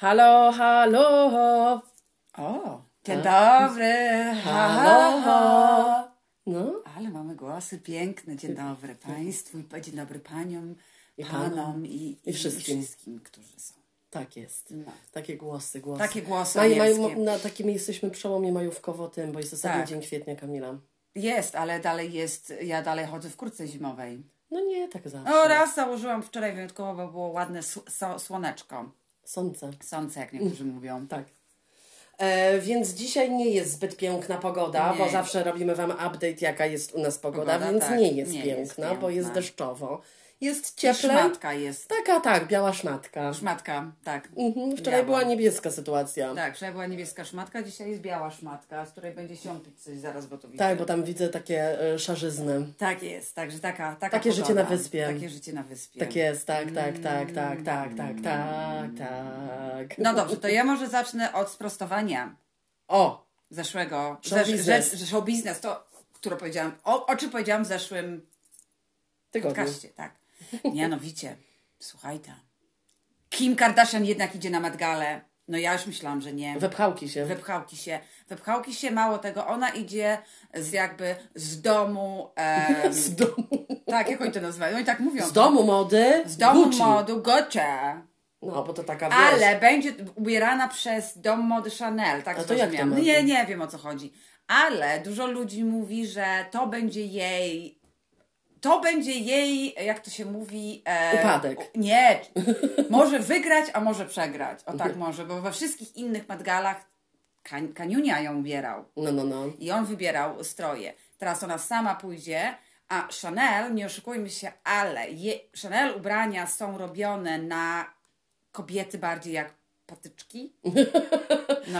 Halo, halo. O, dzień dobry. Halo. Halo. No, Ale mamy głosy piękne. Dzień dobry Państwu, i dzień dobry Paniom, I Panom panom. i, I wszystkim. i wszystkim, którzy są. tak jest. No. Takie głosy, głosy. Takie głosy Maj, na takim jesteśmy przełomie majówkowo tym, bo jest ostatni Tak. dzień kwietnia, Kamila. Jest, ale dalej jest, ja dalej chodzę w kurtce zimowej. No nie, tak zawsze. O, raz założyłam wczoraj wyjątkowo, bo było ładne słoneczko. Sądzę. Słońce, jak niektórzy mówią. Tak. E, więc dzisiaj nie jest zbyt piękna pogoda, Nie. bo zawsze robimy Wam update, jaka jest u nas pogoda, Pogoda, więc tak. nie jest Nie piękna, jest bo jest piękna. deszczowo. Jest cieple. Szmatka jest. Taka, tak, biała szmatka. Szmatka, tak. Mhm, wczoraj Biała. była niebieska sytuacja. Tak, wczoraj była niebieska szmatka, dzisiaj jest biała szmatka, z której będzie siąpić coś zaraz, bo to widzę. Tak, bo tam widzę takie e, szarzyzny. Tak jest, także taka, taka Takie pogoda. życie na wyspie. Takie życie na wyspie. Tak jest, tak, tak, tak, tak, tak, tak, tak, tak. No dobrze, to ja może zacznę od sprostowania O, zeszłego. Show zesz- biznes. zesz- show biznes, to, które powiedziałam, o, o czym powiedziałam w zeszłym tygodniu. podcaście, tak. Mianowicie, słuchajcie, Kim Kardashian jednak idzie na Met Galę. No ja już myślałam, że nie. Wepchałki się. Wepchałki się. Wepchałki się, mało tego, ona idzie z jakby z domu, em, Z domu. tak, jak oni to nazywają? Oni tak mówią. Z domu mody. Z domu Gucci. modu Gucci. No, bo to taka wiesz. Ale będzie ubierana przez dom mody Chanel, tak A to jak to Nie, nie wiem o co chodzi. Ale dużo ludzi mówi, że to będzie jej. To będzie jej, jak to się mówi. E, Upadek. Nie. Może wygrać, a może przegrać. O tak może, bo we wszystkich innych Madgalach kan, Kaniunia ją ubierał. No, no, no. I on wybierał stroje. Teraz ona sama pójdzie, a Chanel, nie oszukujmy się, ale je, Chanel ubrania są robione na kobiety bardziej jak patyczki.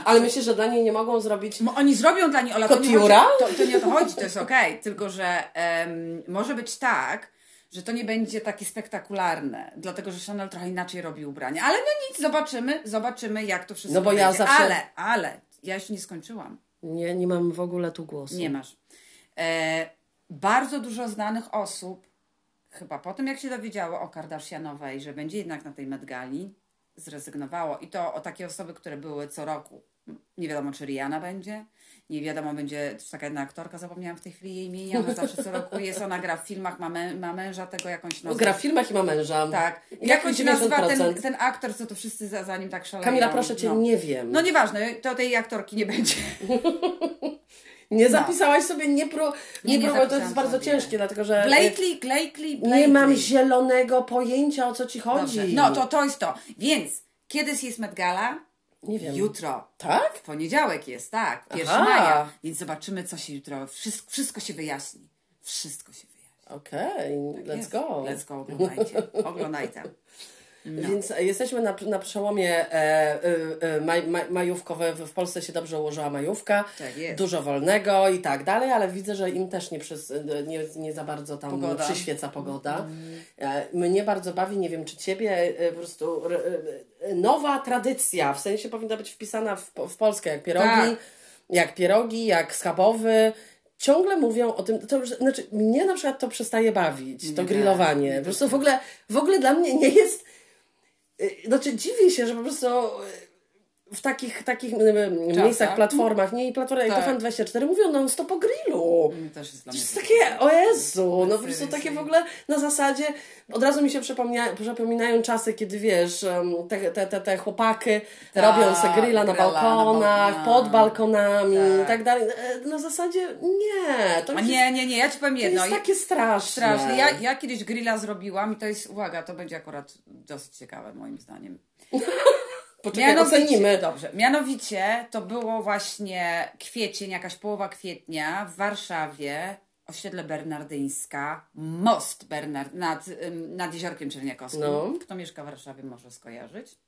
Ale myślę, że dla niej nie mogą zrobić. Mo- Oni zrobią dla niej, Ola, to Kotiura? to, to nie o to chodzi, to jest okej, tylko że em, może być tak, że to nie będzie takie spektakularne, dlatego że Chanel trochę inaczej robi ubrania. Ale no nic, zobaczymy, zobaczymy jak to wszystko No bo ja będzie. zawsze- Ale, ale, ja jeszcze nie skończyłam. Nie, nie mam w ogóle tu głosu. Nie masz. E, bardzo dużo znanych osób, chyba po tym jak się dowiedziało o Kardashianowej, że będzie jednak na tej Met Gali, zrezygnowało. I to o takie osoby, które były co roku. Nie wiadomo, czy Rihanna będzie. Nie wiadomo, będzie też taka jedna aktorka, zapomniałam w tej chwili jej imienia, ona zawsze co roku jest, ona gra w filmach, ma, mę, ma męża tego jakąś No, gra w filmach i ma męża. Tak. Jak Jak on się nazywa 90%? ten, ten aktor, co to wszyscy za, za nim tak szaleją? Kamila, proszę cię, no. nie wiem. No nieważne, to tej aktorki nie będzie. nie zapisałaś sobie, nie pro... Nie, Nie, nie. To jest bardzo ciężkie, dlatego że. Blakely, Blakely, Blakely. Nie mam zielonego pojęcia o co ci chodzi. Dobrze. No to to jest to. Więc kiedy jest Met Gala? Nie wiem. Jutro. Tak? W poniedziałek jest, tak. 1 Aha. maja. Więc zobaczymy, co się jutro. Wszystko, wszystko się wyjaśni. Wszystko się wyjaśni. Okej, let's Jest. go. Let's go, oglądajcie. Oglądajcie. No. Więc jesteśmy na, na przełomie e, e, e, maj, maj, majówkowe. W Polsce się dobrze ułożyła majówka. Tak. Dużo wolnego i tak dalej, ale widzę, że im też nie, przez, nie, nie za bardzo tam Pogoda. Przyświeca pogoda. E, Mnie bardzo bawi, nie wiem czy ciebie, e, po prostu e, e, nowa tradycja, w sensie powinna być wpisana w, w Polskę, jak pierogi, Tak. jak pierogi, jak schabowy. Ciągle mówią o tym, to znaczy mnie na przykład to przestaje bawić, to Nie, grillowanie. nie, Po prostu w ogóle, w ogóle dla mnie nie jest Znaczy dziwię się, że po prostu y, w takich, takich miejscach, platformach, nie i platformach jak Tak. TVN24 mówią non stop o grillu. Też jest dla To mnie jest takie- o Jezu, no po prostu takie w ogóle na zasadzie, od razu mi się przypomnia, przypominają czasy, kiedy wiesz, te, te, te, te chłopaki Tak, robią se grilla na na balkonach, bal- pod balkonami Tak. i tak dalej. E, Na zasadzie nie, to A nie, nie, nie, ja ci powiem to jedno. jest takie straszne. Strasznie. Ja, ja kiedyś grilla zrobiłam i to jest, uwaga, to będzie akurat dosyć ciekawe moim zdaniem. Poczekaj, ocenimy. Dobrze. Mianowicie to było właśnie kwiecień, jakaś połowa kwietnia w Warszawie, osiedle Bernardyńska, most Bernard, nad, nad Jeziorkiem Czerniakowskim. No. Kto mieszka w Warszawie może skojarzyć.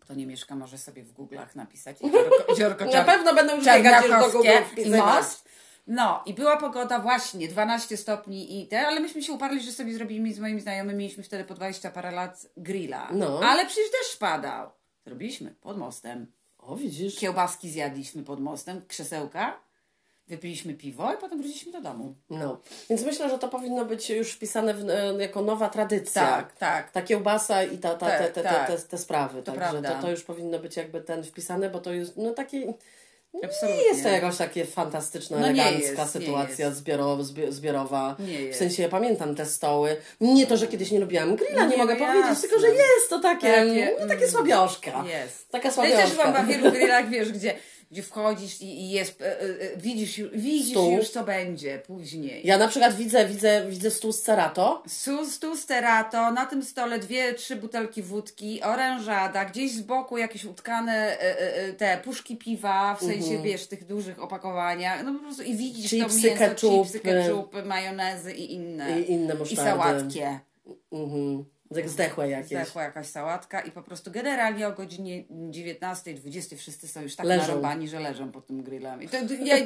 Kto nie mieszka może sobie w Google'ach napisać Jeziorko, jeziorko Na pewno będą już biegać do Google i most. No i była pogoda właśnie 12 stopni i te, ale myśmy się uparli, że sobie zrobili z moimi znajomymi, mieliśmy wtedy po 20 parę lat grilla. No. Ale przecież deszcz padał. Zrobiliśmy pod mostem. O, widzisz. Kiełbaski zjadliśmy pod mostem, krzesełka. wypiliśmy piwo i potem wróciliśmy do domu. No, więc myślę, że to powinno być już wpisane w, e, jako nowa tradycja. Tak, tak. Ta kiełbasa i ta, ta, te, Tak, te, te, tak. te, te sprawy. To Także prawda. to, to już powinno być jakby ten wpisane, bo to jest no takie... Absolutnie. Nie jest to jakaś takie fantastyczna, No elegancka jest, sytuacja zbiorowa, zbiorowa. W sensie ja pamiętam te stoły. Nie to, że kiedyś nie lubiłam grilla, nie, Nie, mogę no powiedzieć, jasne. tylko że jest to takie, Takie, no, takie słabioszka. Jest. Taka Ja też byłam słabioszka. na wielu grillach, wiesz, gdzie, gdzie wchodzisz i, i jest, e, e, e, widzisz, widzisz Stół. już, co będzie później. Ja na przykład widzę, widzę, widzę stół z cerato. Stół, stół sterato, na tym stole dwie, trzy butelki wódki, orężada, gdzieś z boku jakieś utkane te puszki piwa, w sensie, wiesz, w tych dużych opakowaniach, no po prostu i widzisz to Chipsy, mięso, ketchupy. chipsy, ketchupy, majonezy i inne. I inne I musztardy. sałatkie. Mhm. Jak zdechłe jakieś. Zdechła jakaś sałatka i po prostu generalnie o godzinie 19, 20 wszyscy są już tak Leżą. narąbani, że leżą pod tym grillem. I to, ja,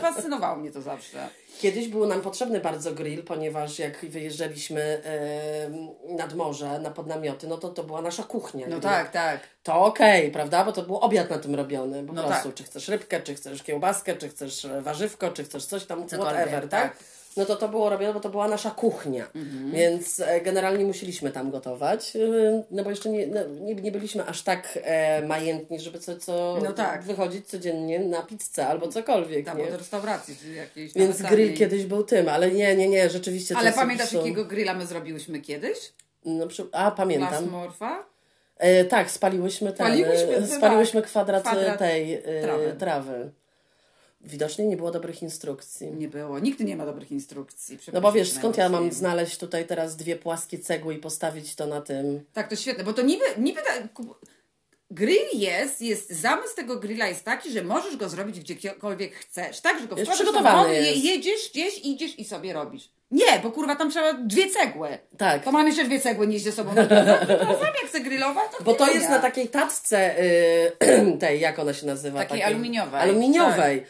fascynowało mnie to zawsze. Kiedyś był nam potrzebny bardzo grill, ponieważ jak wyjeżdżaliśmy e, nad morze, na podnamioty, no to to była nasza kuchnia. No tak, tak. To okej, prawda? Bo to był obiad na tym robiony. Po No prostu, tak. czy chcesz rybkę, czy chcesz kiełbaskę, czy chcesz warzywko, czy chcesz coś tam, Cokolwiek, whatever, tak? tak. No to to było robione, bo to była nasza kuchnia. Mhm. Więc e, generalnie musieliśmy tam gotować, e, no bo jeszcze nie, no, nie, nie byliśmy aż tak e, majętni, żeby co, co No tak. wychodzić codziennie na pizzę albo cokolwiek, Tam nie? do restauracji czy jakiejś Więc nawet grill kiedyś był tym, ale nie, nie, nie, rzeczywiście Ale pamiętasz, jakiś- jakiego grilla my zrobiłyśmy kiedyś? No, przy... A, pamiętam. Las Morfa? E, tak, spaliłyśmy ten, Spaliłyśmy, e, tak. spaliłyśmy kwadrat, Kwadrat tej e, trawy. trawy. Widocznie nie było dobrych instrukcji. Nie było. Nigdy nie ma dobrych instrukcji. No bo wiesz, skąd ja mam znaleźć tutaj teraz dwie płaskie cegły i postawić to na tym? Tak, to świetne, bo to niby, niby grill jest, jest, zamysł tego grilla jest taki, że możesz go zrobić gdziekolwiek chcesz, tak, że go Jest przygotowany je, jedziesz gdzieś, idziesz i sobie robisz. Nie, bo kurwa tam trzeba dwie cegły. Tak. To mam jeszcze dwie cegły nieść ze sobą. No sam jak chcę grillować, to Bo to jest na takiej tacce y, tej, jak ona się nazywa? Takiej aluminiowej. Aluminiowej.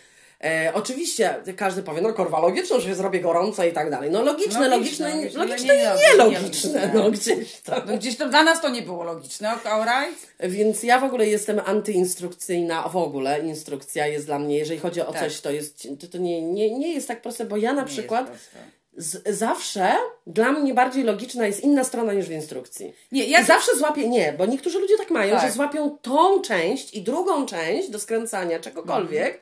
E, oczywiście każdy powie, no kurwa, logiczne, że się zrobię gorąco i tak dalej. No logiczne, Logiczne, logiczne, logiczne, logiczne nie i logiczne, nielogiczne. No gdzieś tam. No gdzieś to dla nas to nie było logiczne, alright? Więc ja w ogóle jestem antyinstrukcyjna, w ogóle instrukcja jest dla mnie, jeżeli chodzi o Tak. coś, to jest, to, to nie, nie, nie jest tak proste, bo ja na Nie przykład z, zawsze dla mnie bardziej logiczna jest inna strona niż w instrukcji. Nie, ja zawsze złapię, nie, bo niektórzy ludzie tak mają, Tak. że złapią tą część i drugą część do skręcania czegokolwiek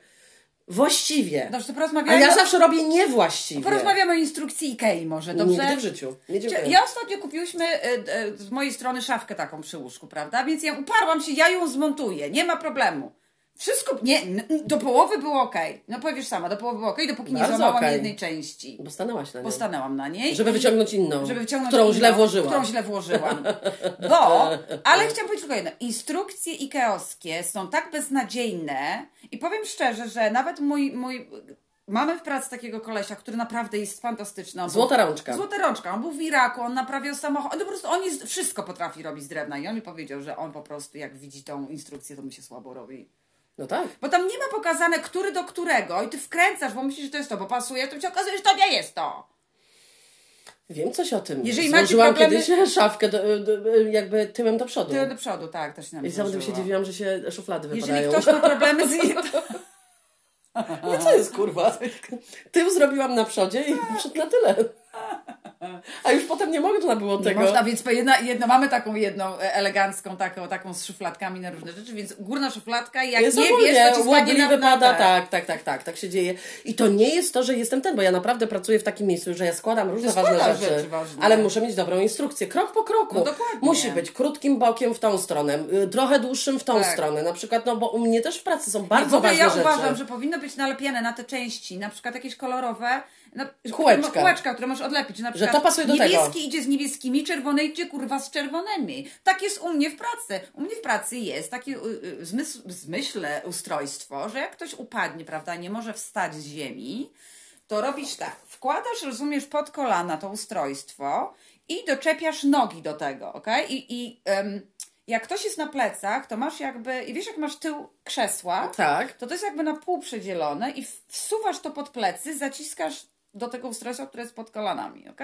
właściwie. Dobrze, to A porozmawiamy, ja zawsze robię niewłaściwie. porozmawiamy o instrukcji Ikei może, dobrze? Nigdy w życiu. Nie dziękuję. Ja ostatnio kupiłyśmy e, e, z mojej strony szafkę taką przy łóżku, prawda? Więc ja uparłam się, ja ją zmontuję, nie ma problemu. Wszystko, nie, do połowy było ok. No powiesz sama, do połowy było ok, dopóki nie Bardzo złamałam okej. jednej części. Bo stanęłaś na nią. Bo stanęłam na niej. Żeby wyciągnąć inną, żeby wyciągnąć którą inną, źle włożyłam. Którą źle włożyłam. Bo, ale chciałam powiedzieć tylko jedno. Instrukcje ikeowskie są tak beznadziejne i powiem szczerze, że nawet mój, mój Mamy w pracy takiego kolesia, który naprawdę jest fantastyczny. On Złota był, rączka. Złota rączka. On był w Iraku, on naprawiał samochód. On po prostu on jest, wszystko potrafi robić z drewna. I on mi powiedział, że on po prostu jak widzi tą instrukcję, to mu się słabo robi. No tak. Bo tam nie ma pokazane, który do którego i ty wkręcasz, bo myślisz, że to jest to, bo pasuje, to ci okazuje, że to nie jest to. Wiem coś o tym. Jeżeli macie Złożyłam problemy- kiedyś szafkę do, do, jakby tyłem do przodu. Ty do przodu, tak, to się nam I sam tym się dziwiłam, że się szuflady Jeżeli wypadają. ktoś ma problemy z... No co jest kurwa? Tył zrobiłam na przodzie i przód na tyle. A już potem nie można było Nie tego. można, więc jedna, jedno, mamy taką jedną e, elegancką, taką, taką z szufladkami na różne rzeczy, więc górna szufladka i jak jest nie ogólnie, wiesz, to ci spadnie na, wypada, tak, tak, tak, tak, tak się dzieje. I to nie jest to, że jestem ten, bo ja naprawdę pracuję w takim miejscu, że ja składam różne ważne rzeczy, rzeczy ważne. ale muszę mieć dobrą instrukcję, krok po kroku. No dokładnie. Musi być krótkim bokiem w tą stronę, y, trochę dłuższym w tą Tak. stronę, na przykład, no bo u mnie też w pracy są bardzo ogóle ważne ja rzeczy. uważam, że powinno być nalepiane na te części, na przykład jakieś kolorowe, no, Kółeczka. kółeczka, które możesz odlepić. Na Że przykład to pasuje do tego. niebieski idzie z niebieskimi, czerwony idzie kurwa z czerwonymi. Tak jest u mnie w pracy. U mnie w pracy jest takie y, y, zmysł, zmyślne ustrojstwo, że jak ktoś upadnie, prawda, nie może wstać z ziemi, to robisz tak. Wkładasz, rozumiesz, pod kolana to ustrojstwo i doczepiasz nogi do tego, ok? I, i em, jak ktoś jest na plecach, to masz jakby, i wiesz jak masz tył krzesła, Tak. to to jest jakby na pół przedzielone i wsuwasz to pod plecy, zaciskasz do tego ustrojstwa, które jest pod kolanami, ok?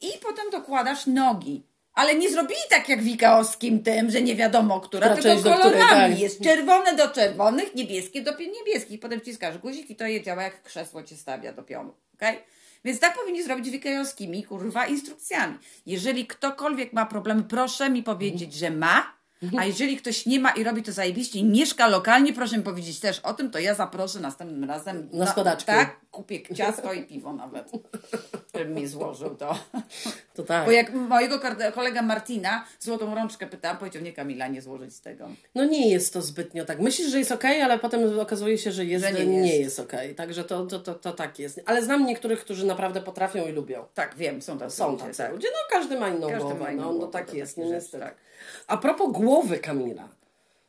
I potem dokładasz nogi. Ale nie zrobili tak jak Wikaowskim tym, że nie wiadomo, która, Która tylko kolorami. której, tak. Jest czerwone do czerwonych, niebieskie do niebieskich. Potem wciskasz guzik i to je działa jak krzesło cię stawia do pionu. Okay? Więc tak powinni zrobić Wikajowskimi, kurwa, instrukcjami. Jeżeli ktokolwiek ma problemy, proszę mi powiedzieć, że ma. A jeżeli ktoś nie ma i robi to zajebiście i mieszka lokalnie, proszę mi powiedzieć też o tym, to ja zaproszę następnym razem. Na składaczki. Tak, kupię ciasto i piwo nawet. Żebym mi złożył to. To tak. Bo jak mojego kolega Martina złotą rączkę pytałam, powiedział, nie Kamila, nie złożyć z tego. No nie jest to zbytnio tak. Myślisz, że jest okej, ale potem okazuje się, że, jest, Że nie nie, jest. jest, okej. Także to, to, to, to tak jest. Ale znam niektórych, którzy naprawdę potrafią i lubią. Tak, wiem, są tacy Są ludzie, tacy tak. ludzie. No każdy ma inną Każdy głowę. ma inną no, no głowę tak jest, no rzeczy, niestety. tak. A propos głowy Kamila.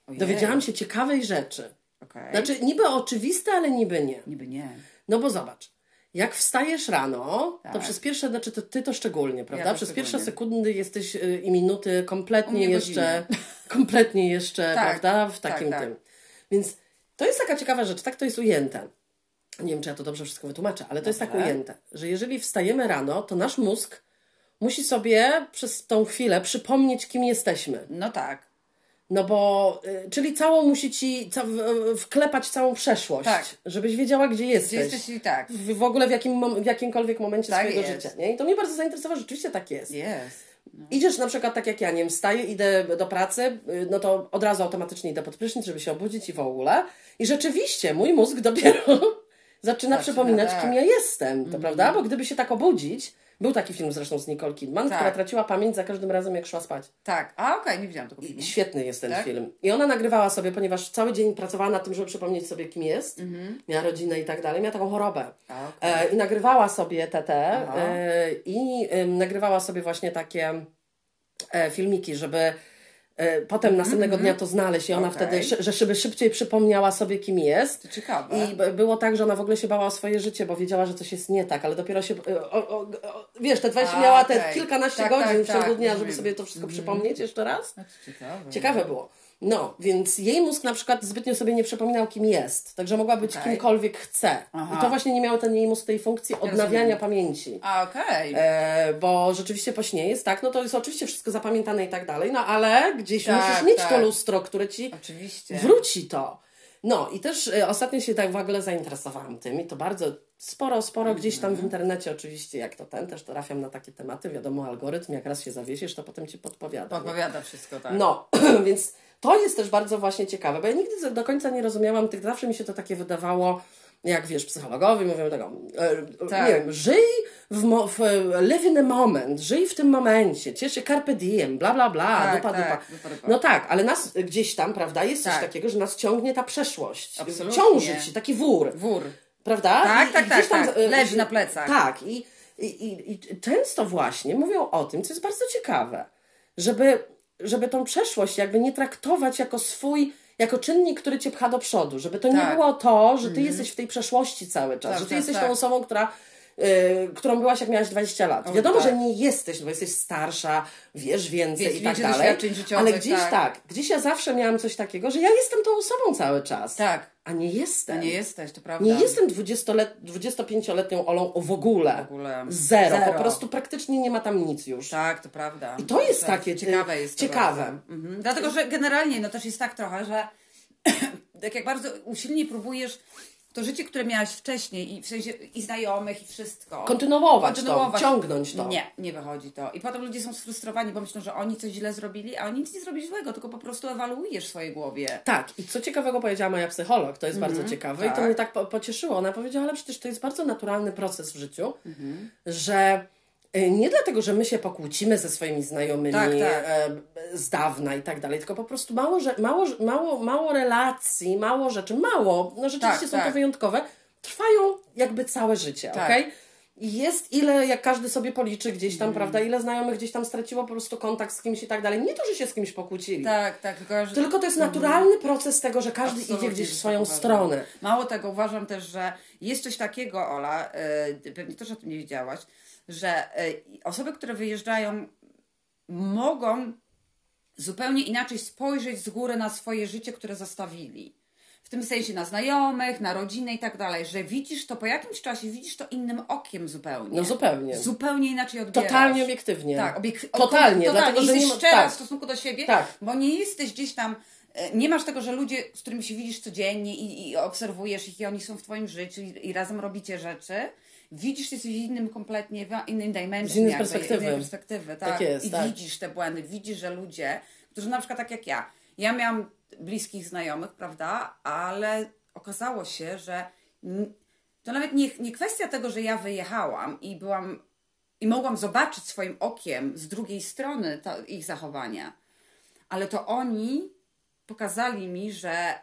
Ojej. Dowiedziałam się ciekawej rzeczy. Okej. Znaczy niby oczywiste, ale niby nie. Niby nie. No bo zobacz, jak wstajesz rano, to Tak. przez pierwsze, znaczy to ty to szczególnie, prawda? to przez szczególnie. pierwsze sekundy jesteś y, i minuty kompletnie jeszcze, kompletnie jeszcze, Tak, prawda? W tak, takim tak. tym. Więc to jest taka ciekawa rzecz, tak to jest ujęte. Nie wiem, czy ja to dobrze wszystko wytłumaczę, ale to jest tak ujęte, że jeżeli wstajemy rano, to nasz mózg musi sobie przez tą chwilę przypomnieć, kim jesteśmy. No tak. No bo, y, czyli całą musi ci ca- wklepać całą przeszłość, Tak. żebyś wiedziała, gdzie jesteś. Gdzie jesteś i tak. W, w ogóle w, jakim, w jakimkolwiek momencie Tak swojego jest. życia. Nie? I to mnie bardzo zainteresowało, że rzeczywiście tak jest. Jest. Idziesz na przykład tak jak ja, nie wiem, wstaję, idę do pracy, y, no to od razu automatycznie idę pod prysznic, żeby się obudzić i w ogóle. I rzeczywiście mój mózg dopiero zaczyna przypominać, tak. kim ja jestem, to prawda? Bo gdyby się tak obudzić, był taki film zresztą z Nicole Kidman, Tak. która traciła pamięć za każdym razem, jak szła spać. Tak. A okej, nie widziałam tego filmu. Świetny jest ten Tak? film. I ona nagrywała sobie, ponieważ cały dzień pracowała nad tym, żeby przypomnieć sobie, kim jest. Miała rodzinę i tak dalej. Miała taką chorobę. A, okej. E, I nagrywała sobie TT e, i em, nagrywała sobie właśnie takie e, filmiki, żeby e, potem następnego dnia to znaleźć i ona Mhm, Okej. wtedy, że żeby szybciej przypomniała sobie, kim jest. To ciekawe. I było tak, że ona w ogóle się bała o swoje życie, bo wiedziała, że coś jest nie tak, ale dopiero się. O, o, o, wiesz, te 20 A, miała te kilkanaście Tak, godzin tak, w ciągu tak, dnia, żeby sobie to wszystko przypomnieć jeszcze raz. Ciekawe. Ciekawe było. No, więc jej mózg na przykład zbytnio sobie nie przypominał, kim jest. Także mogła być Okej. kimkolwiek chce. Aha. I to właśnie nie miał ten jej mózg tej funkcji odnawiania rozumiem. pamięci. A okej. E, bo rzeczywiście po śnie jest tak, no to jest oczywiście wszystko zapamiętane i tak dalej, no ale gdzieś Tak, musisz mieć tak. to lustro, które ci Oczywiście. wróci to. No i też e, ostatnio się tak w ogóle zainteresowałam tym i to bardzo sporo, sporo gdzieś tam w internecie oczywiście, jak to ten, też trafiam na takie tematy, wiadomo, algorytm, jak raz się zawiesisz, to potem ci podpowiada. nie? Podpowiada wszystko, tak. No, więc to jest też bardzo właśnie ciekawe, bo ja nigdy do końca nie rozumiałam, tych zawsze mi się to takie wydawało, jak wiesz, psychologowie mówią tego, e, Tak. nie wiem, żyj w, mo- w live in the moment, żyj w tym momencie, ciesz się carpe diem, bla, bla, bla, Tak, dupa, tak, dupa. dupa. No tak, ale nas gdzieś tam, prawda, jest coś Tak. takiego, że nas ciągnie ta przeszłość, Absolutnie. ciąży ci, taki wór, Wór. prawda? Tak, I- tak, i tak, tam, tak. e, Leży na plecach. Tak, i, i, i często właśnie mówią o tym, co jest bardzo ciekawe, żeby, żeby tą przeszłość jakby nie traktować jako swój, jako czynnik, który cię pcha do przodu, żeby to nie Tak. było to, że ty jesteś w tej przeszłości cały czas, Tak, że ty tak, jesteś tak. tą osobą, która y, którą byłaś jak miałaś 20 lat. O, Wiadomo, tak. że nie jesteś, bo jesteś starsza, wiesz więcej i tak dalej. życiowych, Ale gdzieś tak. tak. gdzieś ja zawsze miałam coś takiego, że ja jestem tą osobą cały czas. Tak. A nie jestem. A nie jesteś, to prawda. Nie jestem 20-let, 25-letnią Olą w ogóle. W ogóle. Zero. Zero. Po prostu praktycznie nie ma tam nic już. Tak, to prawda. I to jest takie, ciekawe jest. to ciekawe. Mhm. Dlatego, że generalnie no też jest tak trochę, że tak jak bardzo usilnie próbujesz to życie, które miałaś wcześniej i w sensie i znajomych i wszystko. Kontynuować, to, ciągnąć to. Nie, nie wychodzi to. I potem ludzie są sfrustrowani, bo myślą, że oni coś źle zrobili, a oni nic nie zrobili złego, tylko po prostu ewaluujesz w swojej głowie. Tak, i co ciekawego powiedziała moja psycholog, to jest bardzo ciekawe i to tak. mnie tak po- pocieszyło. Ona powiedziała, ale przecież to jest bardzo naturalny proces w życiu, Mhm. że nie dlatego, że my się pokłócimy ze swoimi znajomymi Tak, tak. e, z dawna i tak dalej, tylko po prostu mało, że, mało, mało, mało relacji, mało rzeczy, mało, no rzeczywiście Tak, są tak. to wyjątkowe, trwają jakby całe życie, Tak. okej? I jest ile, jak każdy sobie policzy gdzieś Mhm. tam, prawda, ile znajomych gdzieś tam straciło po prostu kontakt z kimś i tak dalej. Nie to, że się z kimś pokłócili. Tak, tak, tylko że... Tylko to jest naturalny proces tego, że każdy Absolutnie idzie gdzieś w tak swoją stronę. Mało tego, uważam też, że jest coś takiego, Ola, yy, pewnie też o tym nie wiedziałaś, że yy, osoby, które wyjeżdżają, mogą zupełnie inaczej spojrzeć z góry na swoje życie, które zostawili. w tym sensie na znajomych, na rodzinę i tak dalej, że widzisz to po jakimś czasie, widzisz to innym okiem zupełnie. No zupełnie. Zupełnie inaczej odbierasz. Totalnie obiektywnie. Tak, obiek- Totalnie, totalnie. dlatego, że jesteś nie ma- szczera tak. w stosunku do siebie, Tak. bo nie jesteś gdzieś tam, e, nie masz tego, że ludzie, z którymi się widzisz codziennie i, i obserwujesz ich i oni są w twoim życiu i, i razem robicie rzeczy. Widzisz jesteś w innym kompletnie, w innej dimension. Z innej jakby, perspektywy. innej perspektywy tak. Tak jest, I tak. widzisz te błędy, widzisz, że ludzie, którzy na przykład tak jak ja, ja miałam bliskich znajomych, prawda, ale okazało się, że to nawet nie, nie kwestia tego, że ja wyjechałam i byłam i mogłam zobaczyć swoim okiem z drugiej strony to, ich zachowania, ale to oni pokazali mi, że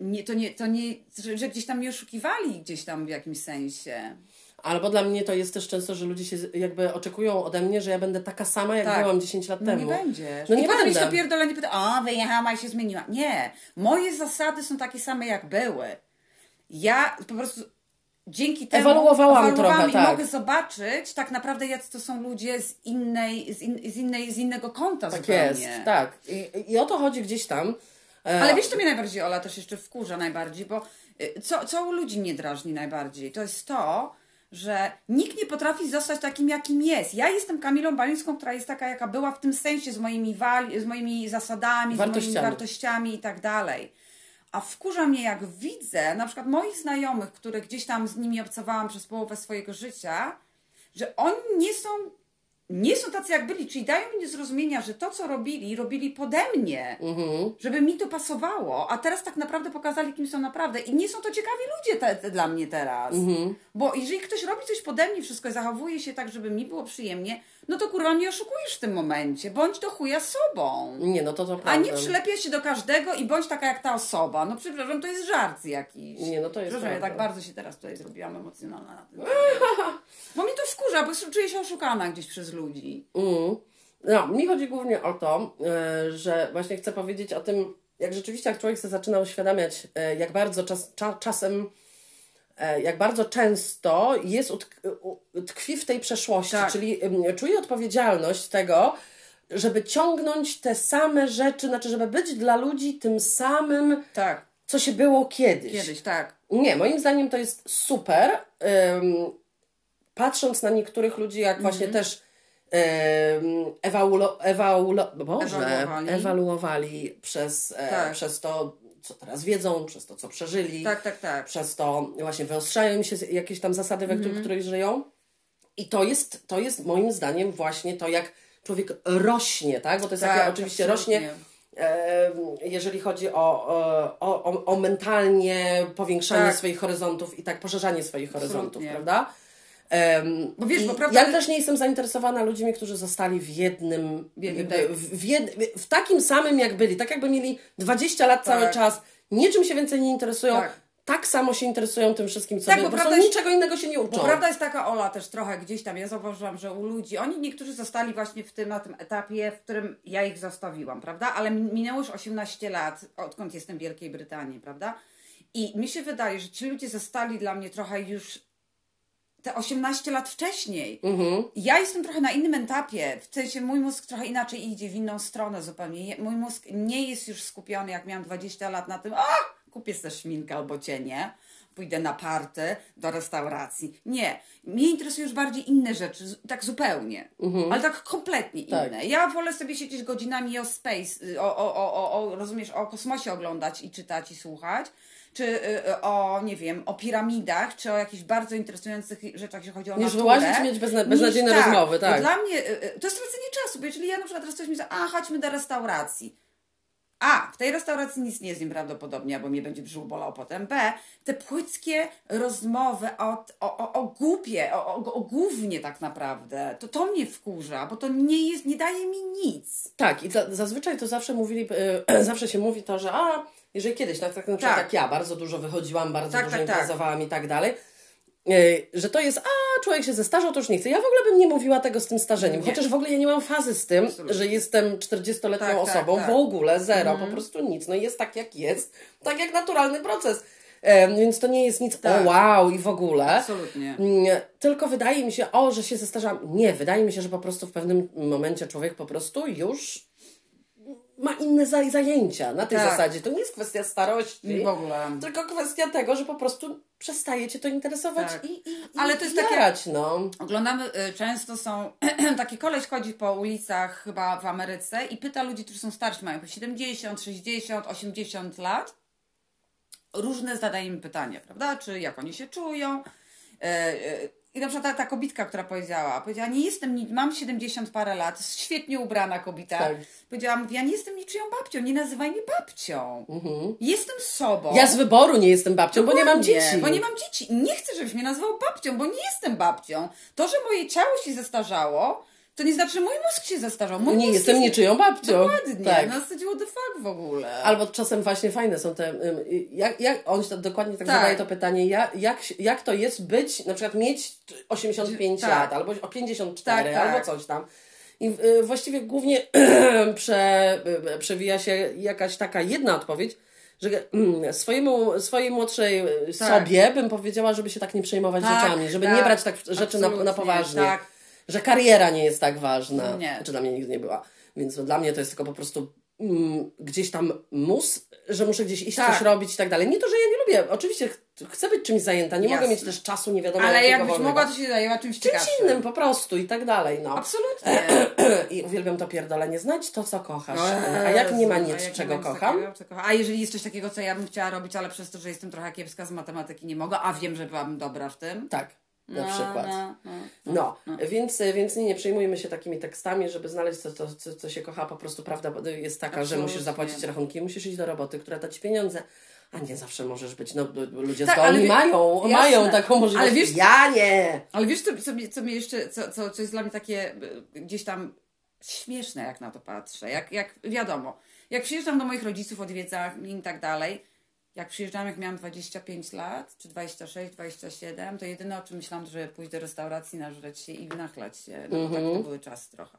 nie, to nie, to nie, że, że gdzieś tam mnie oszukiwali gdzieś tam w jakimś sensie. Albo dla mnie to jest też często, że ludzie się jakby oczekują ode mnie, że ja będę taka sama, jak Tak. byłam 10 lat No temu. nie będziesz. No I nie potem będę. to pierdolenie pyta, a wyjechała i się zmieniła. Nie. Moje zasady są takie same jak były. Ja po prostu dzięki temu Ewaluowałam ewaluowałam trochę, i tak. mogę zobaczyć tak naprawdę jacy to są ludzie z innej, z, in, z, innej, z innego kąta Tak zupełnie. jest, tak. I, I o to chodzi gdzieś tam. E, Ale wiesz, co mnie najbardziej, Ola, też jeszcze wkurza najbardziej, bo y, co, co u ludzi nie drażni najbardziej, to jest to, że nikt nie potrafi zostać takim, jakim jest. Ja jestem Kamilą Balińską, która jest taka, jaka była w tym sensie z moimi, wali, z moimi zasadami, z moimi Wartościami. wartościami i tak dalej. A wkurza mnie, jak widzę na przykład moich znajomych, które gdzieś tam z nimi obcowałam przez połowę swojego życia, że oni nie są, nie są tacy, jak byli, czyli dają mi do zrozumienia, że to, co robili, robili pode mnie Mhm. żeby mi to pasowało, a teraz tak naprawdę pokazali, kim są naprawdę. I nie są to ciekawi ludzie te, te dla mnie teraz. Mhm. Bo jeżeli ktoś robi coś pode mnie, wszystko i zachowuje się tak, żeby mi było przyjemnie, no to kurwa mnie oszukujesz w tym momencie. Bądź do chuja sobą. Nie, no to to A prawda. nie przylepiaj się do każdego i bądź taka jak ta osoba. No przepraszam, to jest żart jakiś. Nie, no to jest Przepraszam, ja tak bardzo się teraz tutaj zrobiłam emocjonalna na tym. Bo mnie to wkurza, bo czuję się oszukana gdzieś przez ludzi. Mm. No, mi chodzi głównie o to, e, że właśnie chcę powiedzieć o tym, jak rzeczywiście jak człowiek sobie zaczyna uświadamiać, e, jak bardzo czas, cza, czasem, jak bardzo często jest tkwi w tej przeszłości, Tak. czyli czuje odpowiedzialność tego, żeby ciągnąć te same rzeczy, znaczy, żeby być dla ludzi tym samym, Tak, co się było kiedyś. kiedyś, tak. Nie, moim zdaniem to jest super. Patrząc na niektórych ludzi, jak właśnie Mhm. też ewaulo, Boże, Ewaluowali. ewaluowali przez, e, Tak. przez to, co teraz wiedzą, przez to, co przeżyli, Tak, tak, tak. przez to właśnie wyostrzają im się jakieś tam zasady, we Mhm. których, żyją. I to jest, to jest moim zdaniem właśnie to, jak człowiek rośnie, tak? Bo to jest Tak, takie oczywiście absolutnie. rośnie jeżeli chodzi o, o, o, o mentalnie powiększanie Tak. swoich horyzontów i tak poszerzanie swoich horyzontów, Absolutnie. prawda? Em, Bo wiesz, bo prawda- Ja też nie jestem zainteresowana ludźmi, którzy zostali w jednym, W w, jed, w takim samym jak byli, tak jakby mieli 20 lat cały Tak. czas, niczym się więcej nie interesują, Tak. tak, samo się interesują tym wszystkim, co Tak, bo prawda jest- niczego innego się nie uczą. Bo prawda jest taka, Ola, też trochę gdzieś tam, ja zauważyłam, że u ludzi, oni niektórzy zostali właśnie w tym, na tym etapie, w którym ja ich zostawiłam, prawda? Ale min- minęło już 18 lat, odkąd jestem w Wielkiej Brytanii, prawda? I mi się wydaje, że ci ludzie zostali dla mnie trochę już te 18 lat wcześniej. Mhm. Ja jestem trochę na innym etapie, w sensie mój mózg trochę inaczej idzie w inną stronę zupełnie. Mój mózg nie jest już skupiony, jak miałam 20 lat, na tym, a kupię sobie szminkę albo cienie, pójdę na party, do restauracji. Nie. Mnie interesują już bardziej inne rzeczy, tak zupełnie. Ale tak kompletnie Tak. inne. Ja wolę sobie siedzieć godzinami o space, y, o, o, o, o, rozumiesz, o kosmosie oglądać i czytać i słuchać, czy y, y, o, nie wiem, o piramidach, czy o jakichś bardzo interesujących rzeczach, jeśli chodzi o Niż naturę. wyłazić i mieć bezna- beznadziejne Niż- rozmowy, Bo tak. Dla mnie y, to jest stracenie czasu, bo jeżeli ja na przykład teraz ktoś mi mówi, a chodźmy do restauracji. A, w tej restauracji nic nie zjem prawdopodobnie, bo mnie będzie brzuch bolał potem. B, te płyckie rozmowy o, o, o, o głupie, o, o, o głównie tak naprawdę. To to mnie wkurza, bo to nie jest, nie daje mi nic. Tak, i za, zazwyczaj to zawsze mówili, e, zawsze się mówi to, że a, jeżeli kiedyś, tak, tak na przykład Tak. jak ja, bardzo dużo wychodziłam, bardzo Tak, dużo tak, tak. imprezowałam i tak dalej, że to jest, a, człowiek się zestarzał, to już nie chce. Ja w ogóle bym nie mówiła tego z tym starzeniem, Nie. chociaż w ogóle ja nie mam fazy z tym, Absolutnie. że jestem 40-letnią Tak, tak, osobą, tak. Mhm. w ogóle, zero, po prostu nic. No jest tak, jak jest, tak jak naturalny proces. E, więc to nie jest nic, Tak. o wow i w ogóle. Absolutnie. Nie, Tylko wydaje mi się, o, że się zestarzałam. Nie, wydaje mi się, że po prostu w pewnym momencie człowiek po prostu już ma inne zaj- zajęcia na tej Tak. zasadzie. To nie jest kwestia starości, W ogóle. tylko kwestia tego, że po prostu przestaje cię to interesować Tak. i, i, Ale i to jest takie- jarać, no. Oglądamy, y, często są, taki koleś chodzi po ulicach chyba w Ameryce i pyta ludzi, którzy są starsi, mają po 70, 60, 80 lat. Różne zadaje im pytania, prawda? Czy jak oni się czują. I na przykład ta, ta kobitka, która powiedziała, powiedziała, nie jestem, mam 70 parę lat, świetnie ubrana kobieta. Tak. Powiedziała, mówi, ja nie jestem niczyją babcią, nie nazywaj mnie babcią. Jestem sobą. Mhm. Ja z wyboru nie jestem babcią, bo nie mam Dokładnie, dzieci. Bo nie mam dzieci. Nie chcę, żebyś mnie nazywał babcią, bo nie jestem babcią. To, że moje ciało się zestarzało, to nie znaczy, że mój mózg się zestarzał. Mój nie mózg jestem jest... niczyją babcią. Dokładnie. Tak. Na zasadzie what the fuck w ogóle. Albo czasem właśnie fajne są te. ym, Jak, jak on się dokładnie tak, Tak. zadaje to pytanie, jak, jak, jak to jest być, na przykład mieć 85 Tak. lat, albo o 54, Tak, tak. albo coś tam. I y, właściwie głównie prze, y, przewija się jakaś taka jedna odpowiedź, że mm, swojemu, swojej młodszej y, Tak. sobie bym powiedziała, żeby się tak nie przejmować Tak, rzeczami, żeby tak. nie brać tak rzeczy na, na poważnie. tak. Że kariera nie jest tak ważna. Nie. Czy dla mnie nigdy nie była. Więc no, dla mnie to jest tylko po prostu mm, gdzieś tam mus, że muszę gdzieś iść, Tak. coś robić i tak dalej. Nie to, że ja nie lubię. Oczywiście ch- chcę być czymś zajęta. Nie mogę Jasne. mieć też czasu nie wiadomo Ale jakbyś wolnego. mogła, to się zajęła czymś Czymś ciekawszym. innym po prostu i tak dalej. No. Absolutnie. I uwielbiam to pierdolenie. Znajdź to, co kochasz. A jak nie ma nic, jak czego kocham, takiego, co? A jeżeli jest coś takiego, co ja bym chciała robić, ale przez to, że jestem trochę kiepska z matematyki, nie mogę, a wiem, że byłabym dobra w tym. tak, na No, przykład. no, no. No, więc, więc nie, nie przejmujmy się takimi tekstami, żeby znaleźć to, to co, co się kocha. Po prostu prawda jest taka, że Absolutnie. musisz zapłacić rachunki, musisz iść do roboty, która da ci pieniądze. A nie zawsze możesz być. No, ludzie Tak, zdolni mają, jasne. mają taką możliwość. Ale wiesz- ja nie! Ale wiesz, co, co, co mnie jeszcze, co, co, co jest dla mnie takie gdzieś tam śmieszne, jak na to patrzę. Jak, jak wiadomo, jak przyjeżdżam do moich rodziców, odwiedzam i tak dalej, jak przyjeżdżam, jak miałam 25 lat, czy 26, 27, to jedyne o czym myślałam, że pójść do restauracji, nażreć się i nachlać się. No bo tak to były czasy trochę.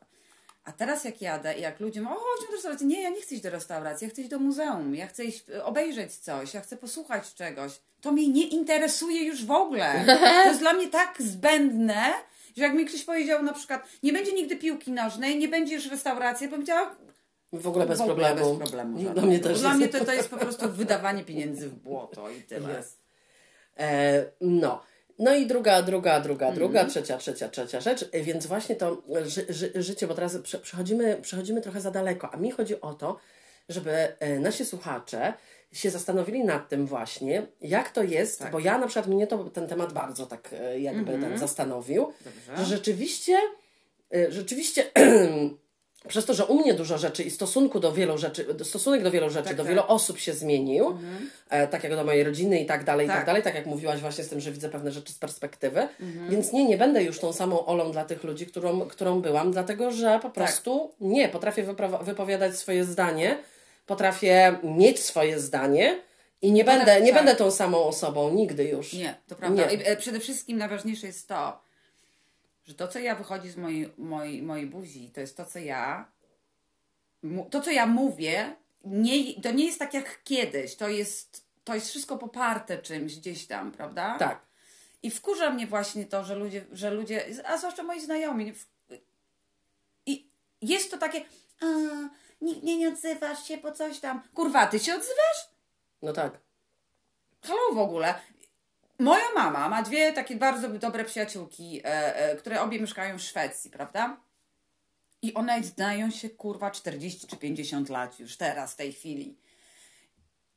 A teraz jak jadę i jak ludzie mówią, o chodźmy do restauracji, nie, ja nie chcę iść do restauracji, ja chcę iść do muzeum, ja chcę iść y, obejrzeć coś, ja chcę posłuchać czegoś. To mnie nie interesuje już w ogóle. To jest dla mnie tak zbędne, że jak mi ktoś powiedział na przykład, nie będzie nigdy piłki nożnej, nie będzie już restauracji, ja bym powiedziała, W ogóle bez w ogóle problemu. bez problemu. Dla mnie też Dla mnie to, to jest po prostu wydawanie pieniędzy w błoto i tyle. Jest. E, no. No i druga, druga, druga, Mhm. druga, trzecia, trzecia, trzecia rzecz. E, Więc właśnie to ży, ży, życie, bo teraz prze, przechodzimy, przechodzimy trochę za daleko. A mi chodzi o to, żeby e, nasi słuchacze się zastanowili nad tym właśnie, jak to jest, Tak. bo ja na przykład mnie to ten temat bardzo tak e, jakby Mhm. tam zastanowił, Dobrze. że rzeczywiście, rzeczywiście przez to, że u mnie dużo rzeczy i stosunku do wielu rzeczy, stosunek do wielu rzeczy, Tak, do tak. wielu osób się zmienił, e, tak jak do mojej rodziny i tak dalej, i tak Tak. dalej, tak jak mówiłaś właśnie z tym, że widzę pewne rzeczy z perspektywy, Mhm. więc nie, nie będę już tą samą Olą dla tych ludzi, którą, którą byłam, dlatego że Tak. po prostu nie, potrafię wypowiadać swoje zdanie, potrafię mieć swoje zdanie i nie będę, nie tak. będę tą samą osobą, nigdy już. Nie, to prawda. Nie. I, e, przede wszystkim najważniejsze jest to, że to, co ja wychodzi z mojej, mojej, mojej buzi, to jest to, co ja to, co ja mówię, nie, to nie jest tak jak kiedyś. To jest, to jest wszystko poparte czymś gdzieś tam, prawda? Tak. I wkurza mnie właśnie to, że ludzie, że ludzie a zwłaszcza moi znajomi, w- i jest to takie, a, nikt mnie nie odzywasz się po coś tam. Kurwa, ty się odzywasz? No tak. Halo w ogóle. Moja mama ma dwie takie bardzo dobre przyjaciółki, e, e, które obie mieszkają w Szwecji, prawda? I one znają się kurwa 40 czy 50 lat już teraz, w tej chwili.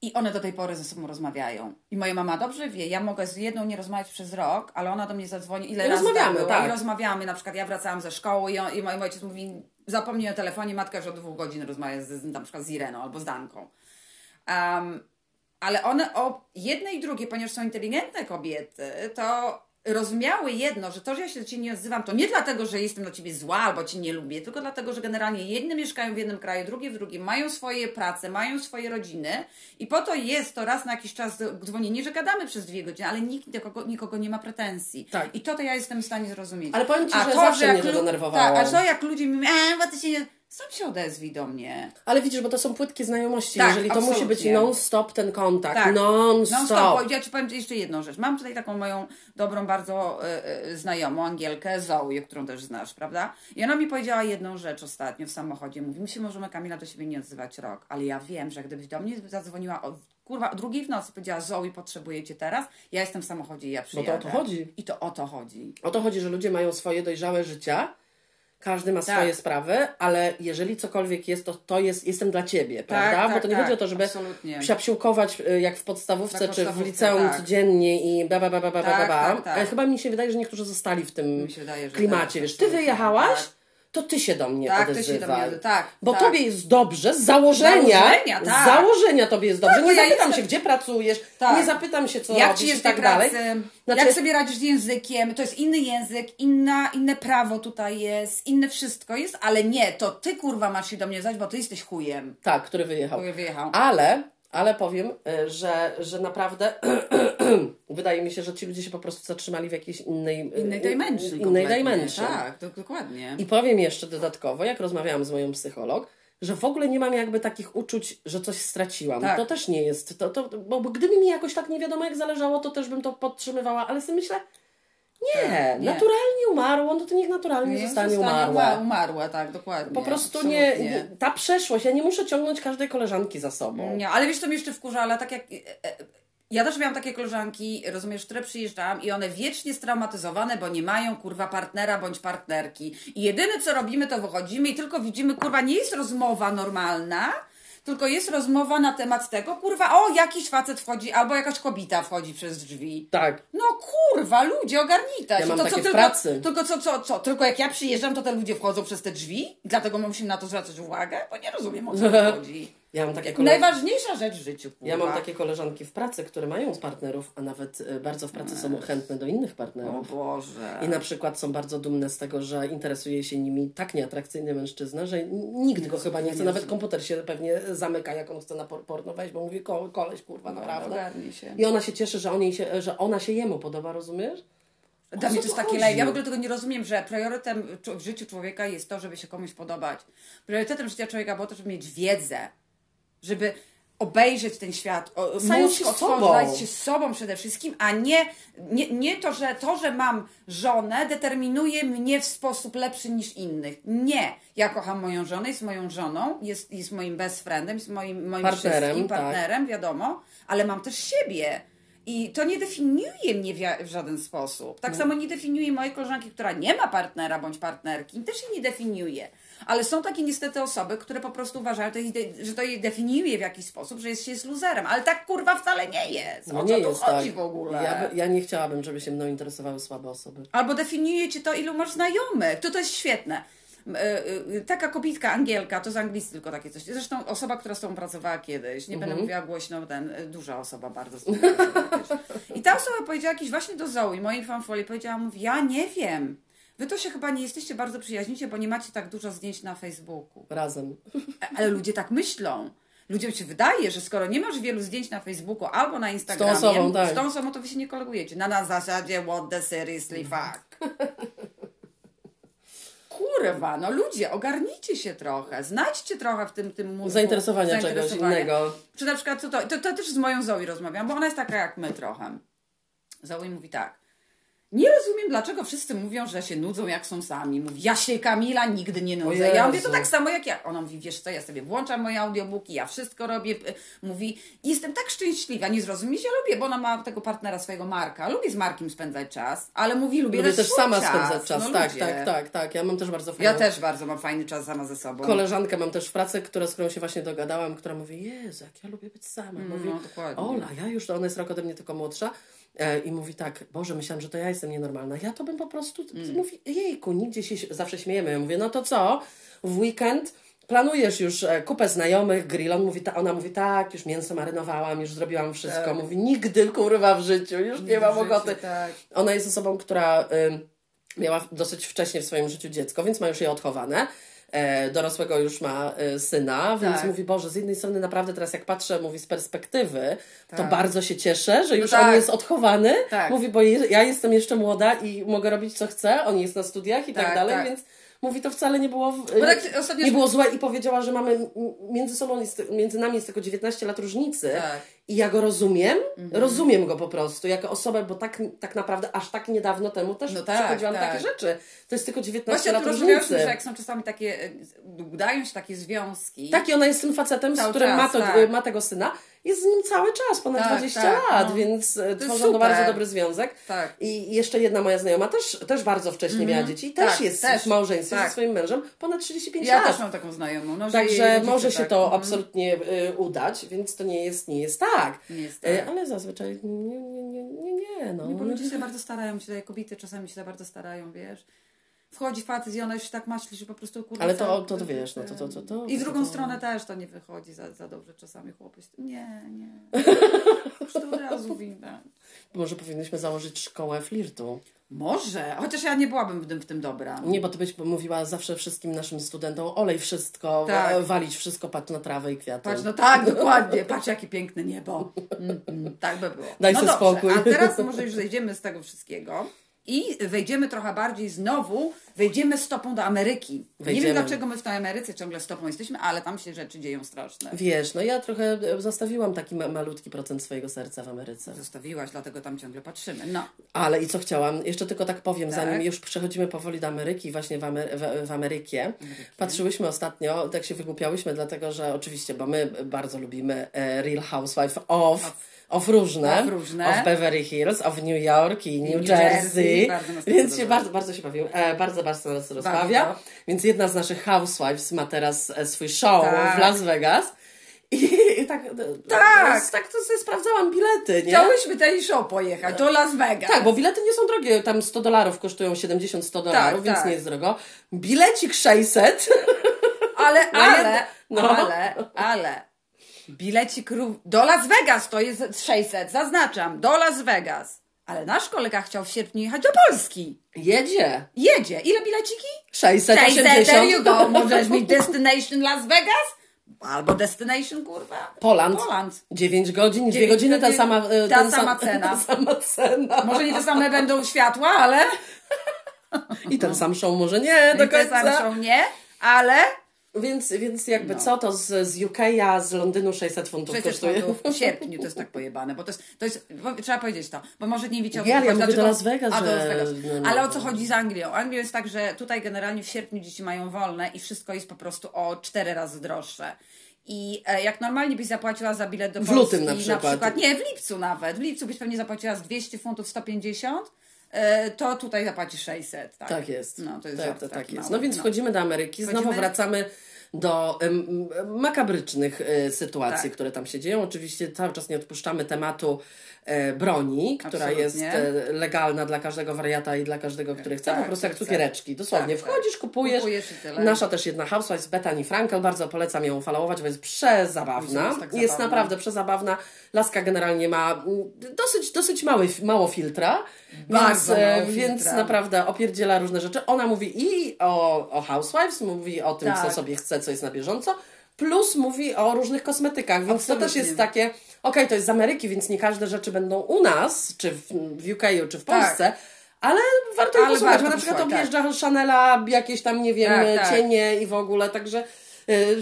I one do tej pory ze sobą rozmawiają. I moja mama dobrze wie, ja mogę z jedną nie rozmawiać przez rok, ale ona do mnie zadzwoni ile I razy rozmawiamy, było, tak. I rozmawiamy, na przykład ja wracałam ze szkoły i, on, i mój ojciec mówi, zapomnij o telefonie, matka już od dwóch godzin rozmawia z, z, na przykład z Ireną albo z Danką. Um, ale one o jedne i drugie, ponieważ są inteligentne kobiety, to rozumiały jedno, że to, że ja się do ciebie nie odzywam, to nie dlatego, że jestem do ciebie zła albo cię nie lubię, tylko dlatego, że generalnie jedne mieszkają w jednym kraju, drugie w drugim, mają swoje prace, mają swoje rodziny i po to jest to raz na jakiś czas dzwonienie, że gadamy przez dwie godziny, ale nikt nikogo, nikogo nie ma pretensji. Tak. I to to ja jestem w stanie zrozumieć. Ale powiem Ci, A że to, zawsze jak mnie to denerwowało. Tak, a to jak ludzie mi mówią, bo ty się nie... sam się odezwij do mnie. Ale widzisz, bo to są płytkie znajomości. Tak, Jeżeli to musi być absolutnie. non-stop ten kontakt, Tak. non-stop. Non stop. Ja ci powiem jeszcze jedną rzecz. Mam tutaj taką moją dobrą bardzo y, y, znajomą, Angielkę, Zoe, którą też znasz, prawda? I ona mi powiedziała jedną rzecz ostatnio w samochodzie. Mówi, my się możemy, Kamila, do siebie nie odzywać rok, ale ja wiem, że gdybyś do mnie zadzwoniła o, kurwa, o drugiej w nocy, powiedziała, Zoe, potrzebuję cię teraz, ja jestem w samochodzie i ja przyjadę. to o to chodzi. I to o to chodzi. O to chodzi, że ludzie mają swoje dojrzałe życia. Każdy ma Tak. swoje sprawy, ale jeżeli cokolwiek jest, to to jest, jestem dla ciebie, prawda? tak, Bo to nie tak, chodzi o to, żeby psiapsiłkować y, jak w podstawówce Tak, czy w liceum tak. codziennie i ba, ba, ba, ba, ba, ba, Tak, ba. tak, tak. Ale chyba mi się wydaje, że niektórzy zostali w tym klimacie. tak, wiesz, ty wyjechałaś, tak. To ty się do mnie Tak, ty odezywaj. się do mnie- tak, Bo tak. tobie jest dobrze, z założenia, Założenia, tak. z założenia tobie jest dobrze. Tak, nie ja zapytam jestem- się, gdzie pracujesz, Tak. nie zapytam się, co jak robisz ci jest i tak dalej. Znaczy- jak sobie radzisz z językiem, to jest inny język, inna, inne prawo tutaj jest, inne wszystko jest, ale nie, to ty kurwa masz się do mnie zdać, bo ty jesteś chujem. Tak, który wyjechał. Który wyjechał. Ale, ale powiem, y, że, że naprawdę wydaje mi się, że ci ludzie się po prostu zatrzymali w jakiejś innej, Innej y, dimension. innej dimension. Tak, do, dokładnie. I powiem jeszcze dodatkowo, jak rozmawiałam z moją psycholog, że w ogóle nie mam jakby takich uczuć, że coś straciłam. Tak. To też nie jest. To, to, bo bo gdyby mi jakoś tak nie wiadomo jak zależało, to też bym to podtrzymywała, ale sobie myślę, nie, Tak, nie. naturalnie umarło, no to niech naturalnie Nie, zostanie zostanie umarła. uma- Umarła, tak, dokładnie. Po prostu nie, nie, ta przeszłość, ja nie muszę ciągnąć każdej koleżanki za sobą. Nie, ale wiesz, co mnie jeszcze wkurza, ale tak jak... e, e, Ja też miałam takie koleżanki, rozumiesz, które przyjeżdżałam i one wiecznie straumatyzowane, bo nie mają kurwa partnera bądź partnerki. I jedyne co robimy, to wychodzimy i tylko widzimy, kurwa, nie jest rozmowa normalna, tylko jest rozmowa na temat tego, kurwa, o, jakiś facet wchodzi, albo jakaś kobieta wchodzi przez drzwi. Tak. No kurwa, ludzie, ogarnijcie. Ja mam to, w tylko, pracy. Tylko co, co, co? Tylko jak ja przyjeżdżam, to te ludzie wchodzą przez te drzwi? Dlatego musimy na to zwracać uwagę? Bo nie rozumiem, o co chodzi. Ja mam takie. Najważniejsza rzecz w życiu, kurwa. Ja mam takie koleżanki w pracy, które mają partnerów, a nawet e, bardzo w pracy są chętne do innych O partnerów. Boże. I na przykład są bardzo dumne z tego, że interesuje się nimi tak nieatrakcyjny mężczyzna, że nikt go chyba nie chce. Nawet komputer się pewnie zamyka, jak on chce na por- porno wejść, bo mówi ko- koleś, kurwa, naprawdę. Ogarnij się. I ona się cieszy, że, on jej się, że ona się jemu podoba, rozumiesz? Dla mnie to jest takie lej. Ja w ogóle tego nie rozumiem, że priorytetem w życiu człowieka jest to, żeby się komuś podobać. Priorytetem życia człowieka było to, żeby mieć wiedzę, żeby obejrzeć ten świat, o, mózg się otworzyć, się sobą przede wszystkim, a nie, nie, nie to, że to, że mam żonę, determinuje mnie w sposób lepszy niż innych. Nie. Ja kocham moją żonę, jest moją żoną, jest, jest moim best friendem, jest moim, moim Partnerem, wszystkim, tak. partnerem, wiadomo, ale mam też siebie. I to nie definiuje mnie w, żaden sposób. Tak samo nie definiuje mojej koleżanki, która nie ma partnera bądź partnerki, też jej nie definiuje. Ale są takie niestety osoby, które po prostu uważają, że to jej definiuje w jakiś sposób, że jest się jest luzerem. Ale tak kurwa wcale nie jest. O No co nie tu jest chodzi tak. w ogóle? Ja, ja nie chciałabym, żeby się mną interesowały słabe osoby. Albo definiuje ci to, ilu masz znajomych. To to jest świetne. Y, y, Taka kobitka, Angielka, to z anglicy tylko takie coś. Zresztą osoba, która z tą pracowała kiedyś, nie Mhm. będę mówiła głośno, ten, y, duża osoba bardzo. I ta osoba powiedziała jakiś właśnie do Zoe, mojej fanfolii, powiedziała, mówi, ja nie wiem. Wy to się chyba nie jesteście bardzo przyjaźnicie, bo nie macie tak dużo zdjęć na Facebooku. Razem. Ale ludzie tak myślą. Ludziom się wydaje, że skoro nie masz wielu zdjęć na Facebooku albo na Instagramie, osobą, tak. z tą osobą to wy się nie kolegujecie. Na, na zasadzie what the seriously fuck. Kurwa, no ludzie, ogarnijcie się trochę, znajdźcie trochę w tym, tym mózgu. Zainteresowania czegoś innego. Czy na przykład, co to, to, to też z moją Zoe rozmawiam, bo ona jest taka jak my trochę. Zoe mówi tak. Nie rozumiem, dlaczego wszyscy mówią, że się nudzą, jak są sami. Mówi, ja się Kamila nigdy nie nudzę. Ja mówię, to tak samo jak ja. Ona mówi, wiesz co, ja sobie włączam moje audiobooki, ja wszystko robię. P- Mówi, jestem tak szczęśliwa, nie zrozumieć, ja lubię, bo ona ma tego partnera swojego Marka. Lubię z Markiem spędzać czas, ale mówi, lubię, Lubię też sama czas. spędzać czas. No, tak, ludzie. tak, tak, tak. Ja mam też bardzo fajną Ja też bardzo mam fajny czas sama ze sobą. koleżankę, mam też w pracy, która, z którą się właśnie dogadałam, która mówi, Jezu, jak ja lubię być sama. Mówi, no, dokładnie. Ola, ja już, ona jest rok ode mnie tylko młodsza. E, I mówi tak, Boże, myślałam, że to ja jestem nienormalna. Ja to bym po prostu, Mm. mówi, jejku, nigdzie się zawsze śmiejemy. Ja mówię, no to co, w weekend planujesz już e, kupę znajomych, grill. On mówi, ta, ona mówi, tak, już mięso marynowałam, już zrobiłam wszystko. Tak. Mówi, nigdy, kurwa, w życiu, już nie mam w życiu, ochoty. tak. Ona jest osobą, która ym, miała dosyć wcześnie w swoim życiu dziecko, więc ma już je odchowane. E, dorosłego już ma e, syna, więc Tak. mówi, Boże, z jednej strony naprawdę teraz jak patrzę, mówi z perspektywy, to Tak. bardzo się cieszę, że już tak. on jest odchowany. Tak. Mówi, bo ja jestem jeszcze młoda i mogę robić co chcę, on jest na studiach i tak, Tak, dalej, tak. więc Mówi, to wcale nie było, Bo tak ostatnio- nie było złe i powiedziała, że mamy między sobą, między nami jest tylko 19 lat różnicy. Tak. I ja go rozumiem, rozumiem go po prostu jako osobę, bo tak, tak naprawdę aż tak niedawno temu też No tak, przechodziłam tak. takie rzeczy. To jest tylko 19 Właśnie lat różnicy. że jak są czasami takie, e, udają się takie związki. Tak, i ona jest tym facetem, z Cały którym czas, ma, to, tak. ma tego syna. Jest z nim cały czas, ponad Tak, 20 tak, lat, no. więc e, tworzą to super. bardzo dobry związek. Tak. I jeszcze jedna moja znajoma też, też bardzo wcześnie miała dzieci i też Tak, jest też. w małżeństwie Tak. ze swoim mężem ponad 35 Ja lat. też mam taką znajomą. No, Także może się tak, to mhm. absolutnie y, udać, więc to nie jest, nie jest tak. Nie jest Y, tak. ale zazwyczaj nie, nie, nie, nie, nie no. Nie, bo ludzie się bardzo starają, się kobiety czasami się za bardzo starają, wiesz. Wchodzi facet i ona już tak myśli, że po prostu kurwa... Ale to- to- to wiesz, no to- to- to- to- I to- drugą to- stronę też to nie wychodzi za, za dobrze czasami chłopy. Nie, nie. Już to od razu widać. Może powinnyśmy założyć szkołę flirtu. Może, chociaż ja nie byłabym w tym, w tym dobra. Nie, bo to byś mówiła zawsze wszystkim naszym studentom, olej wszystko, Tak. wa- walić wszystko, patrz na trawę i kwiaty. Patrz, no tak, dokładnie. Patrz, jakie piękne niebo. Mm, mm, tak by było. Daj no sobie dobrze, spokój. A teraz może już zejdziemy z tego wszystkiego i wejdziemy trochę bardziej znowu, wejdziemy stopą do Ameryki. Nie Wejdziemy. wiem, dlaczego my w tej Ameryce ciągle stopą jesteśmy, ale tam się rzeczy dzieją straszne. Wiesz, no ja trochę e, zostawiłam taki ma- malutki procent swojego serca w Ameryce. Zostawiłaś, dlatego tam ciągle patrzymy. No, Ale i co chciałam? Jeszcze tylko tak powiem, Tak. zanim już przechodzimy powoli do Ameryki, właśnie w, Amery- w, w Amerykie. Patrzyłyśmy ostatnio, tak się wygłupiałyśmy, dlatego że oczywiście, bo my bardzo lubimy e, Real Housewife of, of różne, Of różne. of Beverly Hills, of New York i New, New Jersey, Jersey. To więc się bardzo, bardzo się bawił, e, bardzo, bardzo nas rozbawia. Więc jedna z naszych housewives ma teraz e, swój show Tak. w Las Vegas. I, i tak, Tak. tak, to sobie sprawdzałam bilety, nie? chciałyśmy ten show pojechać do Las Vegas. Tak, bo bilety nie są drogie, tam 100 dolarów kosztują 70-100 dolarów, więc tak. nie jest drogo. Bilecik 600. Ale, ale, no. ale, ale. Bilecik rów... do Las Vegas to jest 600, zaznaczam, do Las Vegas. Ale nasz kolega chciał w sierpniu jechać do Polski. Jedzie. Jedzie. Ile bileciki? 680. 600, there you go. Możesz mieć Destination Las Vegas? Albo Destination, kurwa. Poland. Poland. 9 godzin, 2 Dziewięć godziny, ta sama, e, ta ten sama sam- cena. Ta sama cena. Może nie te same będą światła, ale... I ten sam show może nie do I te same końca. są nie, ale... Więc, więc jakby No. co, to z, z UK, a z Londynu 600 funtów Przecież kosztuje. to w sierpniu to jest tak pojebane, bo to jest, to jest trzeba powiedzieć to, bo może nie wiecie o co Ja- ja chodzi, mówię dlaczego- do Las Vegas, A, że- Vegas. no, no, Ale o no. co chodzi z Anglią? Anglią jest tak, że tutaj generalnie w sierpniu dzieci mają wolne i wszystko jest po prostu o cztery razy droższe. I e, jak normalnie byś zapłaciła za bilet do W Polski, lutym na przykład. nie, w lipcu nawet, w lipcu byś pewnie zapłaciła z 200 funtów 150, e, to tutaj zapłacisz 600. Tak, Tak jest. No, to jest tak, to, tak jest. mały. No więc wchodzimy do Ameryki, znowu Wchodzimy- wracamy do makabrycznych e, sytuacji, Tak. które tam się dzieją. Oczywiście cały czas nie odpuszczamy tematu e, broni, która Absolutnie. jest e, legalna dla każdego wariata i dla każdego, który chce, Tak, po prostu jak cukiereczki. Dosłownie Tak, tak. wchodzisz, kupujesz. Kupujesz. Nasza też jedna housewife, Bethany Frankel, bardzo polecam ją followować, bo jest przezabawna. Jest tak jest zabawna. naprawdę przezabawna. Laska generalnie ma mm, dosyć, dosyć mały, mało filtra. Więc, e, więc naprawdę opierdziela różne rzeczy. Ona mówi i o, o Housewives, mówi o tym, Tak. co sobie chce, co jest na bieżąco, plus mówi o różnych kosmetykach, więc to też Absolutnie. jest takie, okej, to jest z Ameryki, więc nie każde rzeczy będą u nas, czy w, w UK, czy w Tak. Polsce, ale warto Ale posłuchać, warto bo na przykład posłuchać, objeżdża Chanela jakieś tam, nie wiem, Tak, tak. cienie i w ogóle, także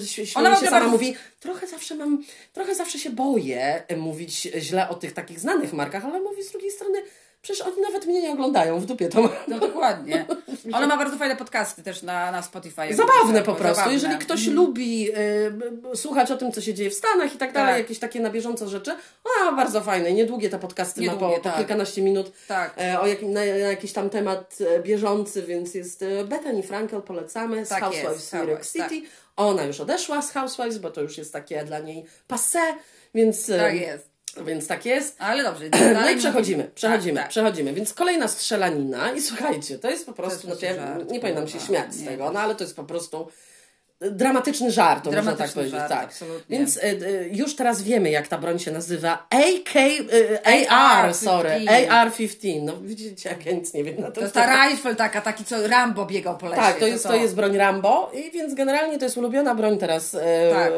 śmieje Ona się sama bardzo- mówi, trochę zawsze mam, trochę zawsze się boję mówić źle o tych takich znanych markach, ale mówi z drugiej strony, przecież oni nawet mnie nie oglądają, w dupie to. No dokładnie. Ona ma bardzo fajne podcasty też na, na Spotify. Zabawne po prostu. Zabawne. Jeżeli ktoś lubi y, słuchać o tym, co się dzieje w Stanach i tak dalej, Tak. jakieś takie na bieżąco rzeczy, ona ma bardzo fajne. Niedługie te podcasty ma Niedługie, po, po tak. kilkanaście minut Tak. e, o jakim, na, na jakiś tam temat e, bieżący, więc jest e, Bethany Frankel, polecamy, z Tak Housewives jest, New York City. Ona już odeszła z Housewives, bo to już jest takie dla niej passé, więc e, Tak jest. Więc tak jest. Ale dobrze. No i przechodzimy, przechodzimy, Tak, tak. przechodzimy. Więc kolejna strzelanina i słuchajcie, to jest po prostu, jest znaczy, ja nie powinnam się śmiać z tego, no ale to jest po prostu dramatyczny żart, to można tak Dramatyczny powiedzieć. żart, tak. absolutnie. Więc y, y, już teraz wiemy, jak ta broń się nazywa. AK, y, AR, sorry, AR-15. No widzicie, jak ja nic nie wiem na To ten jest ta rifle taka, taki co Rambo biegał po lesie. Tak, to jest, to jest broń Rambo i więc generalnie to jest ulubiona broń teraz e, Tak.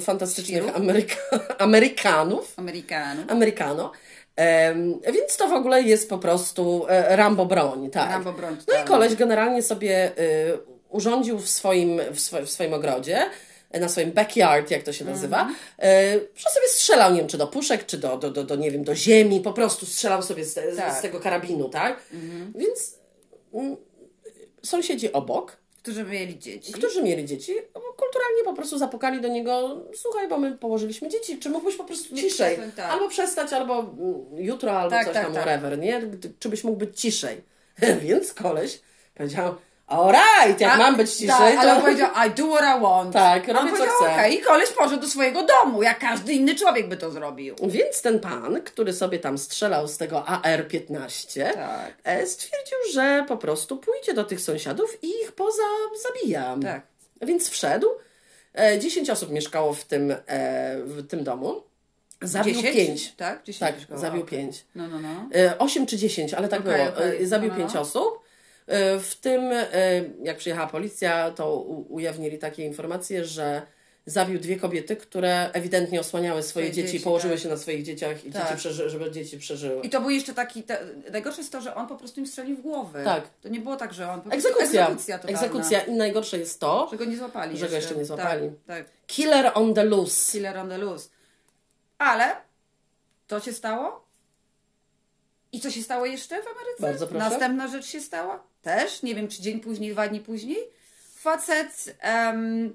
fantastycznych? Ameryka Amerykanów. Amerykanów. Amerykano. Em, więc to w ogóle jest po prostu e, Rambo broń, tak. Rambo broń, No i totalnie. koleś generalnie sobie y, urządził w swoim, w, swo, w swoim ogrodzie, na swoim backyard, jak to się nazywa, Mhm. e, że sobie strzelał, nie wiem, czy do puszek, czy do, do, do, do nie wiem, do ziemi, po prostu strzelał sobie z, Tak. z tego karabinu, tak? Więc mm, sąsiedzi obok, Którzy mieli dzieci. którzy mieli dzieci, kulturalnie po prostu zapukali do niego, słuchaj, bo my położyliśmy dzieci, czy mógłbyś po prostu ciszej? przestań, tak. Albo przestać, albo mm, jutro, albo Tak, coś tak, tam, tak. whatever, nie? Czy byś mógł być ciszej? Więc koleś powiedział, alright, jak A, mam być ciszej, tak, ale to... on powiedział, I do what I want. Tak, robię, co chcę. okej, i koleś poszedł do swojego domu, jak każdy inny człowiek by to zrobił. Więc ten pan, który sobie tam strzelał z tego AR-15, Tak. e, stwierdził, że po prostu pójdzie do tych sąsiadów i ich poza zabija. Tak. Więc wszedł. E, 10 osób mieszkało w tym, e, w tym domu. Zabił Dziesięć? 5. Tak, 10 Tak, zabił okej. 5. No, no, no. 8 czy 10, ale tak Okej, było. E, Zabił No, no, 5 no. osób. E, W tym, e, jak przyjechała policja, to ujawnili takie informacje, że zabił dwie kobiety, które ewidentnie osłaniały swoje dzieci, dzieci, położyły tak. się na swoich dzieciach i Tak. dzieci przeży, żeby dzieci przeżyły. I to był jeszcze taki, te, najgorsze jest to, że on po prostu im strzelił w głowę. Tak. To nie było tak, że on po prostu... Egzekucja. Egzekucja totalna. Egzekucja. I najgorsze jest to, Że go nie złapali Że go jeszcze nie złapali. Tak, tak. killer on the loose. Killer on the loose. Ale to się stało. I co się stało jeszcze w Ameryce? Bardzo proszę. Następna rzecz się stała. Też, nie wiem, czy dzień później, dwa dni później. Facet em,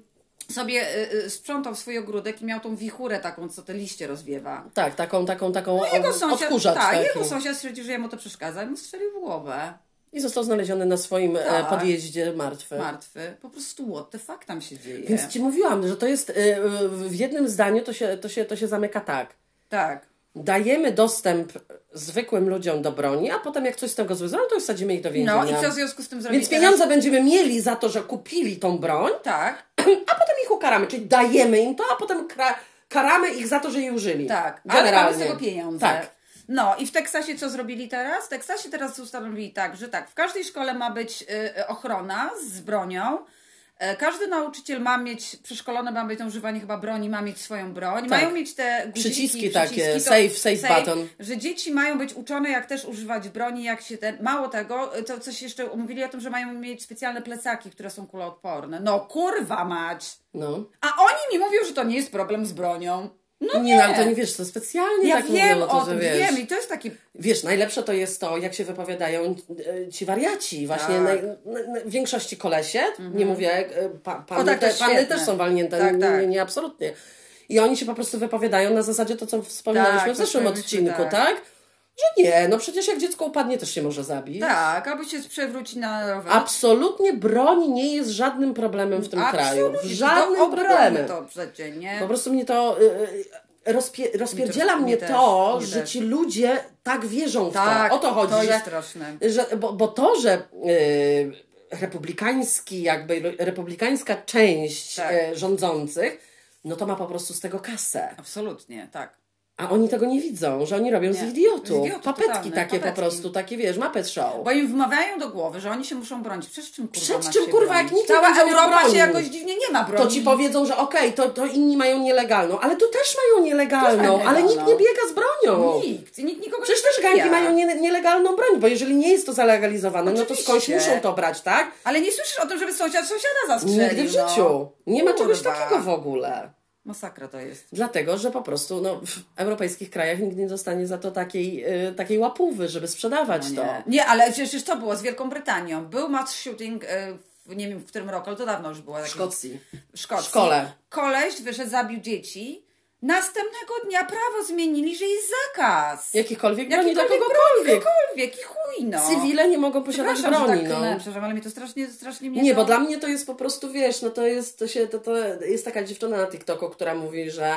sobie y, y, sprzątał swój ogródek i miał tą wichurę taką, co te liście rozwiewa. Tak, taką, taką, taką No Jego sąsiad, odkurzacz tak, taki. jego sąsiad stwierdził, że jemu to przeszkadza i mu strzelił w głowę. I został znaleziony na swoim e, Tak. podjeździe martwy. Martwy. Po prostu what the fuck tam się dzieje. Więc ci mówiłam, że to jest e, w jednym zdaniu to się, to, się, to się zamyka tak. Tak. Dajemy dostęp zwykłym ludziom do broni, a potem jak coś z tego złe zrobią, to już sadzimy ich do więzienia. No i co w związku z tym zrobić Więc pieniądze będziemy mieli za to, że kupili tą broń, Tak, a potem ich ukaramy. Czyli dajemy im to, a potem karamy ich za to, że jej użyli. tak. Ale Generalnie. mamy z tego pieniądze. Tak. No i w Teksasie co zrobili teraz? W Teksasie teraz ustanowili tak, że tak, w każdej szkole ma być y, y, ochrona z bronią. E, Każdy nauczyciel ma mieć, przeszkolony ma być na używanie chyba broni, ma mieć swoją broń. Mają mieć te guziki, Przyciski takie, to- save- save button. Że dzieci mają być uczone, jak też używać broni, jak się ten... Mało tego, to coś jeszcze mówili o tym, że mają mieć specjalne plecaki, które są kuloodporne. No kurwa mać! No. A oni mi mówią, że to nie jest problem z bronią. No nie, Nie, no, ale to nie wiesz, to specjalnie Ja tak wiem mówią, to, że wiesz. wiem i to jest taki... Wiesz, najlepsze to jest to, jak się wypowiadają e, ci wariaci, właśnie Tak. naj, na, na, w większości kolesie, nie mówię, e, pa, panny, O, tak, te, panny też są walnięte, Tak, nie, tak. nie, nie, absolutnie. I oni się po prostu wypowiadają na zasadzie to, co wspominaliśmy Tak, w zeszłym wspominaliśmy, odcinku, tak. Tak. Że nie, no przecież jak dziecko upadnie, też się może zabić. Tak, albo się przewróci na rower. Absolutnie broń nie jest żadnym problemem w tym kraju. Absolutnie, Żadnym to problemem. to przecie, nie? Po prostu mnie to y, y, rozpie, rozpierdziela Mnie mnie też, to, mnie że ci ludzie tak wierzą w tak, to. O to chodzi, to że, jest straszne. że bo, bo to, że y, republikański, jakby republikańska część Tak. y, rządzących, no to ma po prostu z tego kasę. Absolutnie, tak. A oni tego nie widzą, że oni robią z Nie. Z idiotów Papetki totalne, takie papetki. po prostu, takie wiesz, Muppet Show. Bo im wmawiają do głowy, że oni się muszą bronić. Przed czym kurwa Przed czym, kurwa, jak nikt Cała Europa broni. się jakoś dziwnie nie ma broni. To ci powiedzą, że okej, to, to inni mają nielegalną, ale tu też mają nielegalną, Też mają ale nikt nie biega z bronią. Nikt, nikt nikogo Przecież nie też gangi mają nie, nielegalną broń, bo jeżeli nie jest to zalegalizowane, no to Oczywiście. skądś muszą to brać, tak? Ale nie słyszysz o tym, żeby sąsiad sąsiada zastrzelił. Nigdy w no. życiu. Nie ma czegoś Kurwa. takiego w ogóle. Masakra to jest. Dlatego, że po prostu no, w europejskich krajach nikt nie dostanie za to takiej, y, takiej łapówy, żeby sprzedawać No to. nie. nie, ale przecież to było z Wielką Brytanią. Był mass shooting, e, w, nie wiem w którym roku, ale to dawno już było. W Szkocji. w Szkocji. W szkole. Koleś wyszedł, zabił dzieci. Następnego dnia prawo zmienili, że jest zakaz. Jakikolwiek broni Jakikolwiek kogokolwiek. Kogokolwiek i chuj no. Cywile nie mogą posiadać Przepraszam, broni. tak no. klnę, przepraszam, ale mnie to strasznie, strasznie mnie Nie, to... bo dla mnie to jest po prostu, wiesz, no to jest, to się, to, to jest taka dziewczyna na TikToku, która mówi, że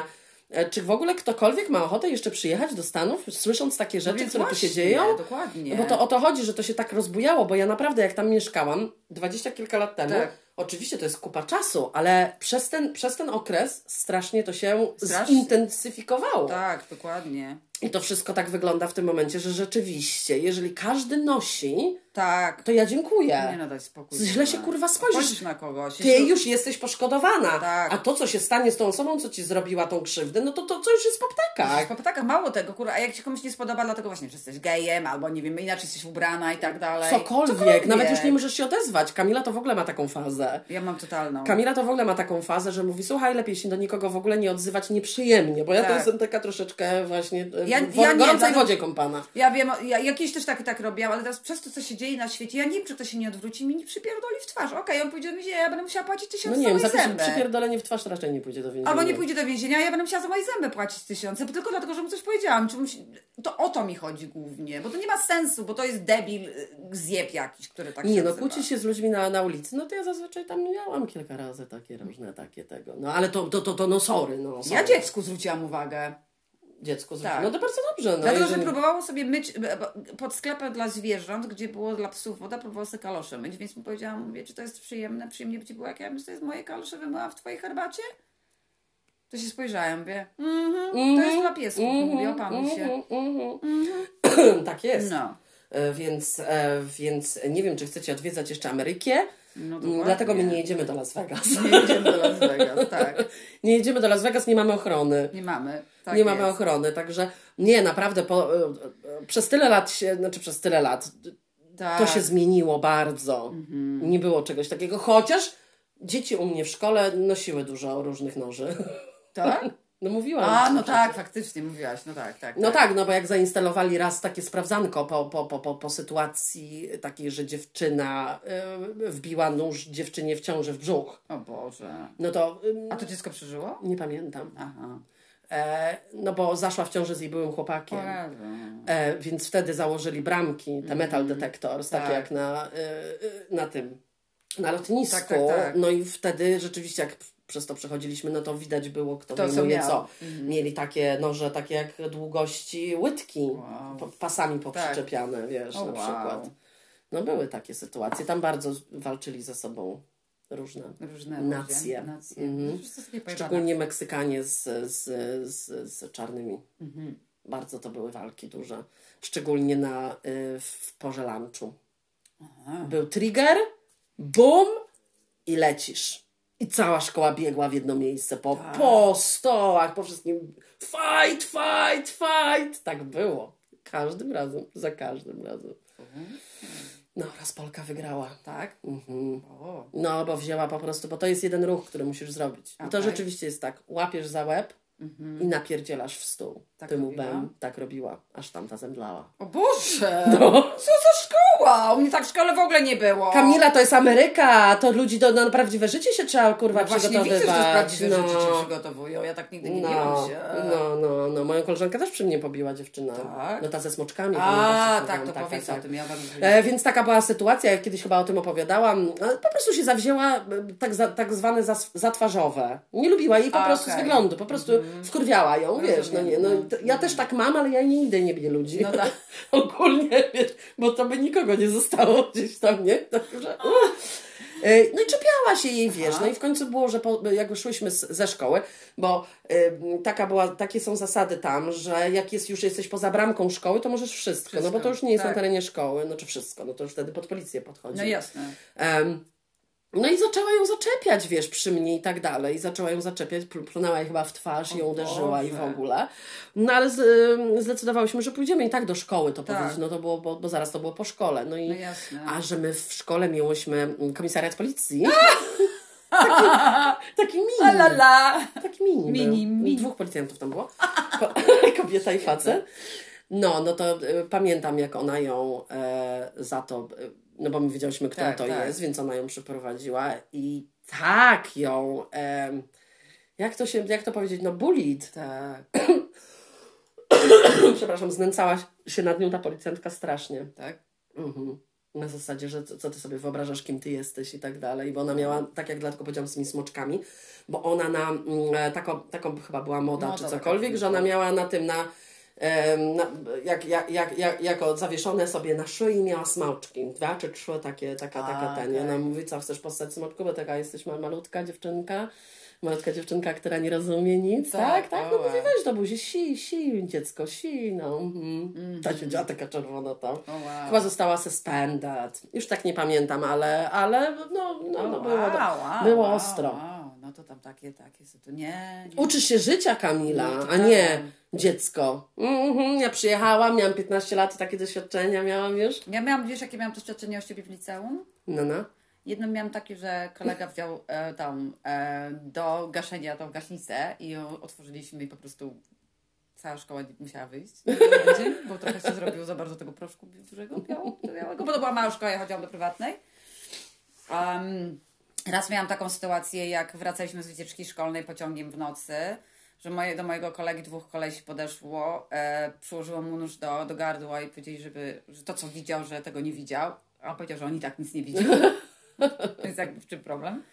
czy w ogóle ktokolwiek ma ochotę jeszcze przyjechać do Stanów, słysząc takie rzeczy, No które tu się właśnie, dzieją? Dokładnie. Bo to o to chodzi, że to się tak rozbujało, bo ja naprawdę jak tam mieszkałam, dwadzieścia kilka lat temu, Tak. oczywiście to jest kupa czasu, ale przez ten, przez ten okres strasznie to się Strasznie. zintensyfikowało. Tak, dokładnie. I to wszystko tak wygląda w tym momencie, że rzeczywiście, jeżeli każdy nosi, Tak. to ja dziękuję. Nie no, daj spokój. Źle się, kurwa. spojrzysz. Na kogoś. Ty już jesteś poszkodowana. Tak. A to, co się stanie z tą osobą, co ci zrobiła tą krzywdę, no to to, co już jest po ptakach. Po ptakach mało tego, kurwa, a jak ci komuś nie spodoba, dlatego właśnie, że jesteś gejem, albo nie wiem, inaczej jesteś ubrana i tak dalej. Cokolwiek. Nawet już nie możesz się odezwać. Kamila to w ogóle ma taką fazę. Ja mam totalną. Kamila to w ogóle ma taką fazę, że mówi, słuchaj, lepiej się do nikogo w ogóle nie odzywać nieprzyjemnie, bo ja to Tak. jestem taka troszeczkę właśnie e, Ja- w ja nie, gorącej dlatego- wodzie kąpana. Ja wiem, ja jakieś też tak, tak robiłam, ale teraz przez to, co się dzieje na świecie, ja nie wiem, czy to się nie odwróci mi nie przypierdoli w twarz. Okej, on pójdzie do więzienia, ja będę musiała płacić tysiąc No nie za zęby. przypierdolenie w twarz raczej nie pójdzie do więzienia. Albo nie pójdzie do więzienia, ja będę musiała za moje zęby płacić tysiące, tylko dlatego, że mu coś powiedziałam. Czy się... To o to mi chodzi głównie, bo to nie ma sensu, bo to jest debil, y, zjeb jakiś, który tak Nie, no kłócić się z ludźmi na, na ulicy, no to ja zazwyczaj tam miałam kilka razy takie różne takie tego. No ale to, to, to, to no sorry, no sorry. Ja dziecku zwróciłam uwagę. Dziecko zwróci- Tak. No to bardzo dobrze. No, Dlatego, jeżeli- że próbowało sobie myć b- pod sklepem dla zwierząt, gdzie było dla psów woda, próbowało sobie kalosze myć, więc mu powiedziałam, mówię, czy to jest przyjemne? Przyjemnie by ci było, jak ja bym to jest moje kalosze wymyłam w twojej herbacie? To się spojrzałem, mówię, mhm, to jest dla piesków, mówię, opanuj się. Mhm. tak jest. No. E, Więc, e, więc nie wiem, czy chcecie odwiedzać jeszcze Amerykę. No Mm. Dlatego my nie jedziemy do Las Vegas. Nie jedziemy do Las Vegas, tak. Nie jedziemy do Las Vegas, nie mamy ochrony. Nie mamy. Tak nie mamy jest. ochrony, także nie, naprawdę po, e, e, przez tyle lat się, znaczy przez tyle lat Tak. to się zmieniło bardzo. Nie było czegoś takiego, chociaż dzieci u mnie w szkole nosiły dużo różnych noży. Tak? No mówiłam. A, no tak, faktycznie mówiłaś, no tak, tak. No tak, no bo jak zainstalowali raz takie sprawdzanko po, po, po, po, po sytuacji takiej, że dziewczyna y, wbiła nóż dziewczynie w ciąży w brzuch, O Boże. no to y, A to dziecko przeżyło? nie pamiętam. Aha. E, no bo zaszła w ciąży z jej byłym chłopakiem. E, więc wtedy założyli bramki, te metal detectors, takie Tak. jak na, y, na tym, na lotnisku. Tak, tak, tak. No i wtedy rzeczywiście jak przez to przechodziliśmy, no to widać było, kto To, wyjmuje co. Mieli takie noże, takie jak długości łydki, Wow. pasami poprzyczepiane, wiesz, O, na wow. przykład. No były takie sytuacje. Tam bardzo walczyli ze sobą różne Różne nacje. nacje. Mhm. Szczególnie Meksykanie z, z, z, z czarnymi. Mhm. Bardzo to były walki duże. Szczególnie na, y, w porze lunchu. Był trigger, boom i lecisz. I cała szkoła biegła w jedno miejsce po, Tak. po stołach, po wszystkim. Fight, fight, fight! Tak było. Każdym razem, za każdym razem. No, raz Polka wygrała. Tak? Mhm. O. No, bo wzięła po prostu, bo to jest jeden ruch, który musisz zrobić. I to rzeczywiście jest tak. Łapiesz za łeb i napierdzielasz w stół. Tak Tym robiła? łbem. Tak robiła, aż tamta zemdlała. O Boże! No. Co za szkoła? U mnie tak w szkole w ogóle nie było. Kamila, to jest Ameryka, to ludzi do, na prawdziwe życie się trzeba, kurwa, No właśnie widzę, przygotowywać. że to prawdziwe no. rzeczy cię przygotowują. Ja tak nigdy nie No, biłam się. no, no, no, moją koleżankę też przy mnie pobiła dziewczyna. Tak? No ta ze smoczkami. A, tak, to mówiłam. powiedz o tym. Ja E, więc taka była sytuacja, jak kiedyś chyba o tym opowiadałam. E, Po prostu się zawzięła e, tak, za, tak zwane zas, zatwarzowe. Nie lubiła jej po A, prostu. Mhm. z wyglądu, po prostu wkurwiała ją, wiesz, no nie, no, Rozumiem, t- ja też tak mam, ale ja nie idę, nie biję ludzi. No tak. Ogólnie, wiesz, bo to by nikogo nie zostało gdzieś tam, nie? Także. E, No i czepiała się jej, wiesz, no i w końcu było, że po, jak szłyśmy z, ze szkoły, bo y, taka była, takie są zasady tam, że jak jest, już jesteś poza bramką szkoły, to możesz wszystko, no bo Wszystko, to już nie jest na tak. terenie szkoły, no czy wszystko, no to już wtedy pod policję podchodzi. No jasne. Em, no i zaczęła ją zaczepiać, wiesz, przy mnie i tak dalej. I zaczęła ją zaczepiać, pl- plunęła jej chyba w twarz i ją O uderzyła i w Boże. ogóle. No ale z, ym, zdecydowałyśmy, że pójdziemy i tak do szkoły to Tak. powiedzieć. No to było, bo, bo zaraz to było po szkole. No i No a że my w szkole miałyśmy komisariat policji. taki mini. A la la. Taki mini. Mini, mini. Dwóch policjantów tam było. Ko- Kobieta i facet. No, no to y, pamiętam, jak ona ją e, za to, y, no bo my wiedziałyśmy, kto Tak, to tak. jest, więc ona ją przyprowadziła i tak ją, em, jak to się, jak to powiedzieć, no bullied, Tak, przepraszam, znęcała się nad nią ta policjantka strasznie. tak. Mhm. Na zasadzie, że co, co ty sobie wyobrażasz, kim ty jesteś i tak dalej, bo ona miała, tak jak dlatego powiedziałam z tymi smoczkami, bo ona na, mm, e, taką, taką chyba była moda, Moda czy cokolwiek, że ona miała na tym, na jak, jak, jak, jak, jako zawieszone sobie na szyi miała smoczki, dwa czy trzy takie, taka, A, taka ten, i ona mówi, co chcesz postać smoczku, bo taka jesteś ma- malutka dziewczynka, Malutka dziewczynka, która nie rozumie nic, Tak, tak, tak, no mówi, weź do buzi, si, si, dziecko, si, no. Mhm. Ta siedziała taka czerwona tam. O, wow. Chyba została suspended. Już tak nie pamiętam, ale, ale no, no, no było, wow, wow, było ostro. No to tam takie, takie, to nie, nie. Uczysz się życia, Kamila, No, a nie prawda. dziecko. Mhm, ja przyjechałam, miałam 15 lat i takie doświadczenia miałam już. Ja miałam, wiesz, jakie miałam doświadczenie o siebie w liceum? No, no. Jedno miałam takie, że kolega wziął e, tam e, do gaszenia tą gaśnicę i ją otworzyliśmy i po prostu cała szkoła musiała wyjść bo trochę się zrobiło za bardzo tego proszku dużego, białego, bo to była mała szkoła, ja chodziłam do prywatnej. Um, raz miałam taką sytuację, jak wracaliśmy z wycieczki szkolnej pociągiem w nocy, że moje, do mojego kolegi dwóch kolesi podeszło, e, przyłożyło mu nóż do, do gardła i powiedzieli, żeby, że to co widział, że tego nie widział, a on powiedział, że on i tak nic nie widział. Więc jakby w czym problem?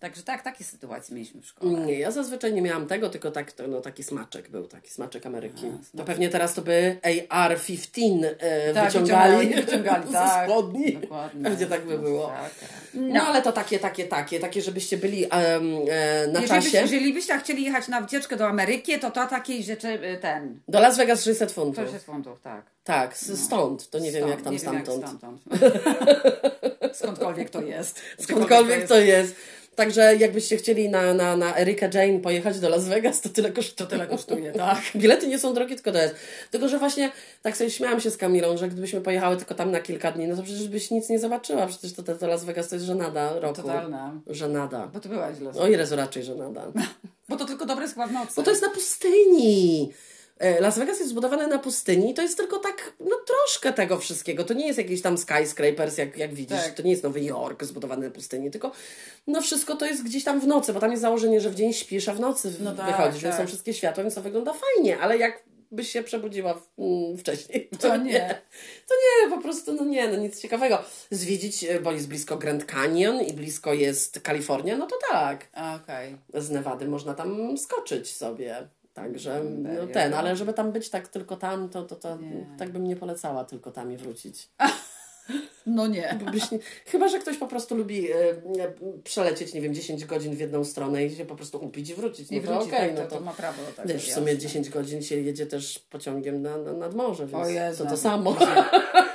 Także tak, takie sytuacje mieliśmy w szkole. Nie, ja zazwyczaj nie miałam tego, tylko tak, to, no, taki smaczek był, taki smaczek Ameryki. Aha, to pewnie teraz to by AR-15 e, Tak, wyciągali, wyciągali, ze tak. spodni. Dokładnie. Pewnie tak by było. Tak. No, ale to takie, takie, takie, takie, żebyście byli em, e, na Jeżeli, czasie. jeżeli byście chcieli jechać na wycieczkę do Ameryki, to to takiej rzeczy, y, ten, Do Las Vegas 600 funtów. 600 funtów, tak. Tak, s- stąd. To nie wiem Stąd, jak tam nie wiem, jak stamtąd. stamtąd. Skądkolwiek to jest. Skądkolwiek to jest. Także jakbyście chcieli na, na, na Erika Jane pojechać do Las Vegas, to tyle kosztuje. To tyle kosztuje, tak. Bilety nie są drogie, tylko to jest. Tylko, że właśnie tak sobie śmiałam się z Kamilą, że gdybyśmy pojechały tylko tam na kilka dni, no to przecież byś nic nie zobaczyła. Przecież to, to, to Las Vegas to jest żenada roku. Totalna. Żenada. Bo to była źle. O ile raczej żenada. Bo to tylko dobre w nocy. Bo to jest na pustyni. E, Las Vegas jest zbudowane na pustyni i to jest tylko tak, no troszkę tego wszystkiego. To nie jest jakiś tam skyscrapers, jak, jak widzisz. Tak. To nie jest Nowy Jork zbudowany na pustyni, tylko no wszystko to jest gdzieś tam w nocy, bo tam jest założenie, że w dzień śpisz, a w nocy No tak, wychodzisz, więc tak. są wszystkie światła, więc to wygląda fajnie, ale jak byś się przebudziła w, mm, wcześniej, To nie. To nie, po prostu, no nie, no nic ciekawego. Zwiedzić, e, bo jest blisko Grand Canyon i blisko jest Kalifornia, no to tak Okej. z Nevady można tam skoczyć sobie. Także no ten, ale żeby tam być tak tylko tam, to, to, to tak bym nie polecała tylko tam i wrócić. No nie. Bo byś nie, chyba, że ktoś po prostu lubi e, przelecieć, nie wiem, 10 godzin w jedną stronę i się po prostu upić i wrócić. No Nie to wróci, okej, tak, no to, to, ma prawo tego. Wiesz, w jasne. sumie 10 godzin się jedzie też pociągiem na, na, nad morze, więc O Jezu. to to samo.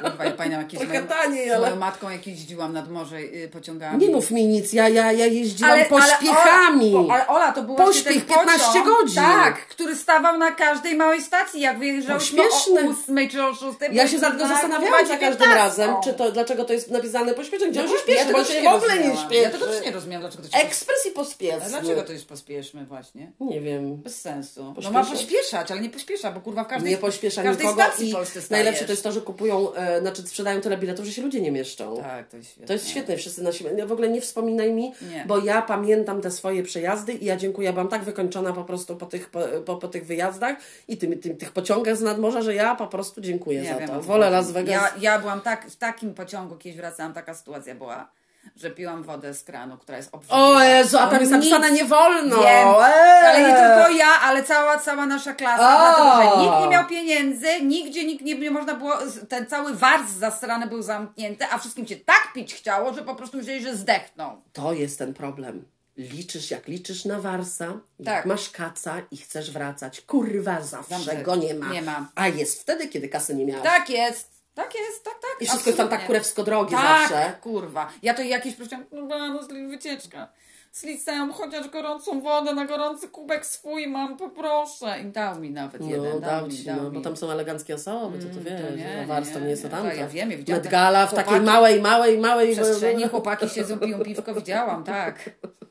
Kurwa, ja pamiętam jakieś Trochę moją, taniej, z ale- moją matką jak jeździłam nad morze y, pociągami. Nie mów mi nic, ja, ja, ja jeździłam pośpiechami. Ola, ale Ola, to był Pośpiech, właśnie ten 15 pociąg, godzin. Tak, który stawał na każdej małej stacji, jak Pośpieszne. o 8 czy o 6. Ja się za zastanawiałam za każdym razem, czy to, dlaczego to jest napisane pośpiesznie, gdzie on się śpieszy, bo on się w ogóle nie śpieszy. Ja tego też nie rozumiałam, dlaczego to się Ekspres i pospieszny. dlaczego to jest pospieszmy właśnie? Nie wiem. Bez sensu. No ma pośpieszać, ale nie pośpiesza, bo kurwa w każdej, Nie pośpiesza każdej nikogo stacji i Polsce stajesz. najlepsze to jest to, że kupują, e, znaczy sprzedają tyle biletów, że się ludzie nie mieszczą. Tak, to jest świetne. To jest świetne, wszyscy na siebie. W ogóle nie wspominaj mi, Nie. bo ja pamiętam te swoje przejazdy i ja dziękuję, byłam tak wykończona po prostu po tych, po, po, po tych wyjazdach i tym, tym, tych pociągach z nadmorza, że ja po prostu dziękuję za wiem, to. Wolę. Las Vegas. Ja, ja byłam tak, w takim pociągu, kiedyś wracałam, taka sytuacja była, że piłam wodę z kranu, która jest obrzydliwa. O Jezu, a tam jest napisane nie wolno. Wiem, Eee. ale nie tylko ja, ale cała, cała nasza klasa, O! dlatego, że nikt nie miał pieniędzy, nigdzie nikt nie, nie można było, ten cały warz zastrany był zamknięty, a wszystkim się tak pić chciało, że po prostu myśleli, że zdechną. To jest ten problem. Liczysz, jak liczysz na Warsa, jak Tak. masz kaca i chcesz wracać. Kurwa, zawsze go nie ma. Nie ma. A jest wtedy, kiedy kasy nie miałaś. Tak jest, tak jest, tak, tak. I wszystko jest tam tak kurewsko drogie Tak, zawsze. kurwa. Ja to jakieś prosiłam, no no sli wycieczka. Slicę chociaż gorącą wodę na gorący kubek swój mam, poproszę. I dał mi nawet No, jeden, dał dał mi, ci, dał no, mi. bo tam są eleganckie osoby, to, to Mm, wiesz, to nie, no, Wars to nie, nie jest to. Tak, ja wiem, ja widziałam Met te Gala w takiej małej, małej, małej... przestrzeni chłopaki siedzą, piją piwko, widziałam, tak.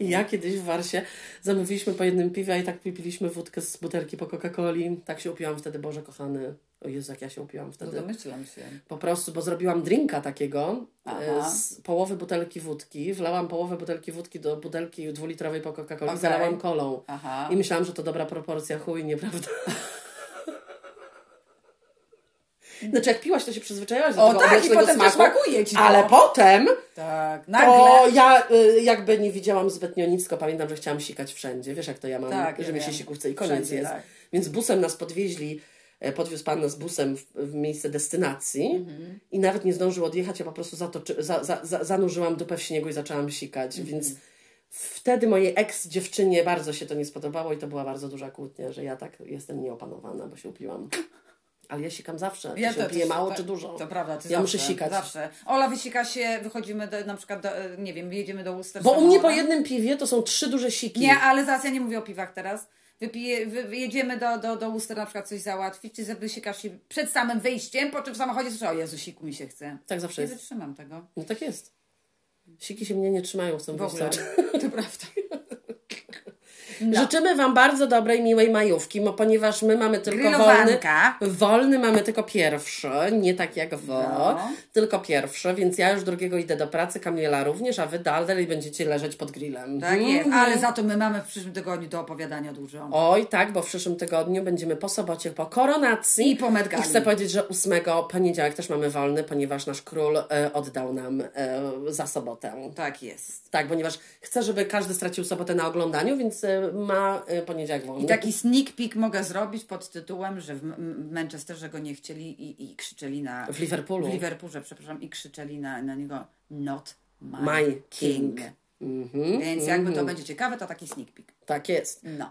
I ja kiedyś w Warsie zamówiliśmy po jednym piwie, i tak piliśmy wódkę z butelki po Coca-Coli. Tak się upiłam wtedy, Boże kochany. O Jezu, jak ja się upiłam No wtedy. domyślam się. Po prostu, bo zrobiłam drinka takiego Aha. e, z połowy butelki wódki, wlałam połowę butelki wódki do butelki dwulitrowej po Coca-Coli, Okej. zalałam kolą. Aha. I myślałam, że to dobra proporcja, chuj, nieprawda. Znaczy, jak piłaś, to się przyzwyczaiłaś do O tego tak, i potem smaku, smakuje ci to. Ale potem Tak, nagle. to ja y, jakby nie widziałam zbytnio nic, tylko pamiętam, że chciałam sikać wszędzie. Wiesz, jak to ja mam, Tak, że mi się chce i koniec Wszędzie, jest. tak. Więc busem nas podwieźli, e, podwiózł pan nas busem w, w miejsce destynacji Mhm. i nawet nie zdążył odjechać, ja po prostu zatoczy, za, za, za, zanurzyłam dupę w śniegu i zaczęłam sikać, Mhm. więc wtedy mojej ex-dziewczynie bardzo się to nie spodobało i to była bardzo duża kłótnia, że ja tak jestem nieopanowana, bo się upiłam. Ale ja sikam zawsze. Ja się piję mało to, czy dużo. To prawda, ty Ja zawsze, muszę sikać. Zawsze. Ola wysika się, wychodzimy do, na przykład, do, nie wiem, jedziemy do Worcester Bo u mnie po jednym piwie to są trzy duże siki. Nie, ale zaraz ja nie mówię o piwach teraz. Wypije, wy, jedziemy do, do, do Worcester na przykład coś załatwić, czy wysikasz się przed samym wyjściem, po czym w samochodzie słyszę, o Jezu, siku mi się chce. Tak zawsze Nie jest. wytrzymam tego. No tak jest. Siki się mnie nie trzymają, cały czas. To prawda. No. Życzymy Wam bardzo dobrej, miłej majówki, bo ponieważ my mamy tylko wolny, wolny mamy tylko pierwszy, nie tak jak Wy, No. tylko pierwszy, więc ja już drugiego idę do pracy, Kamiela również, a Wy dalej będziecie leżeć pod grillem. Tak jest, ale za to my mamy w przyszłym tygodniu do opowiadania dużo. Oj, tak, bo w przyszłym tygodniu będziemy po sobocie, po koronacji. I po Met Gali. I chcę powiedzieć, że 8 poniedziałek też mamy wolny, ponieważ nasz król e, oddał nam e, za sobotę. Tak jest. Tak, ponieważ chce, żeby każdy stracił sobotę na oglądaniu, więc e, ma e, poniedziałek wolny. I taki sneak peek mogę zrobić pod tytułem, że w Manchesterze go nie chcieli i, i krzyczeli na... W Liverpoolu. W Liverpoolze, przepraszam, i krzyczeli na, na niego not my, My king. king. Mhm. Więc jakby to będzie ciekawe, to taki sneak peek. Tak jest. No.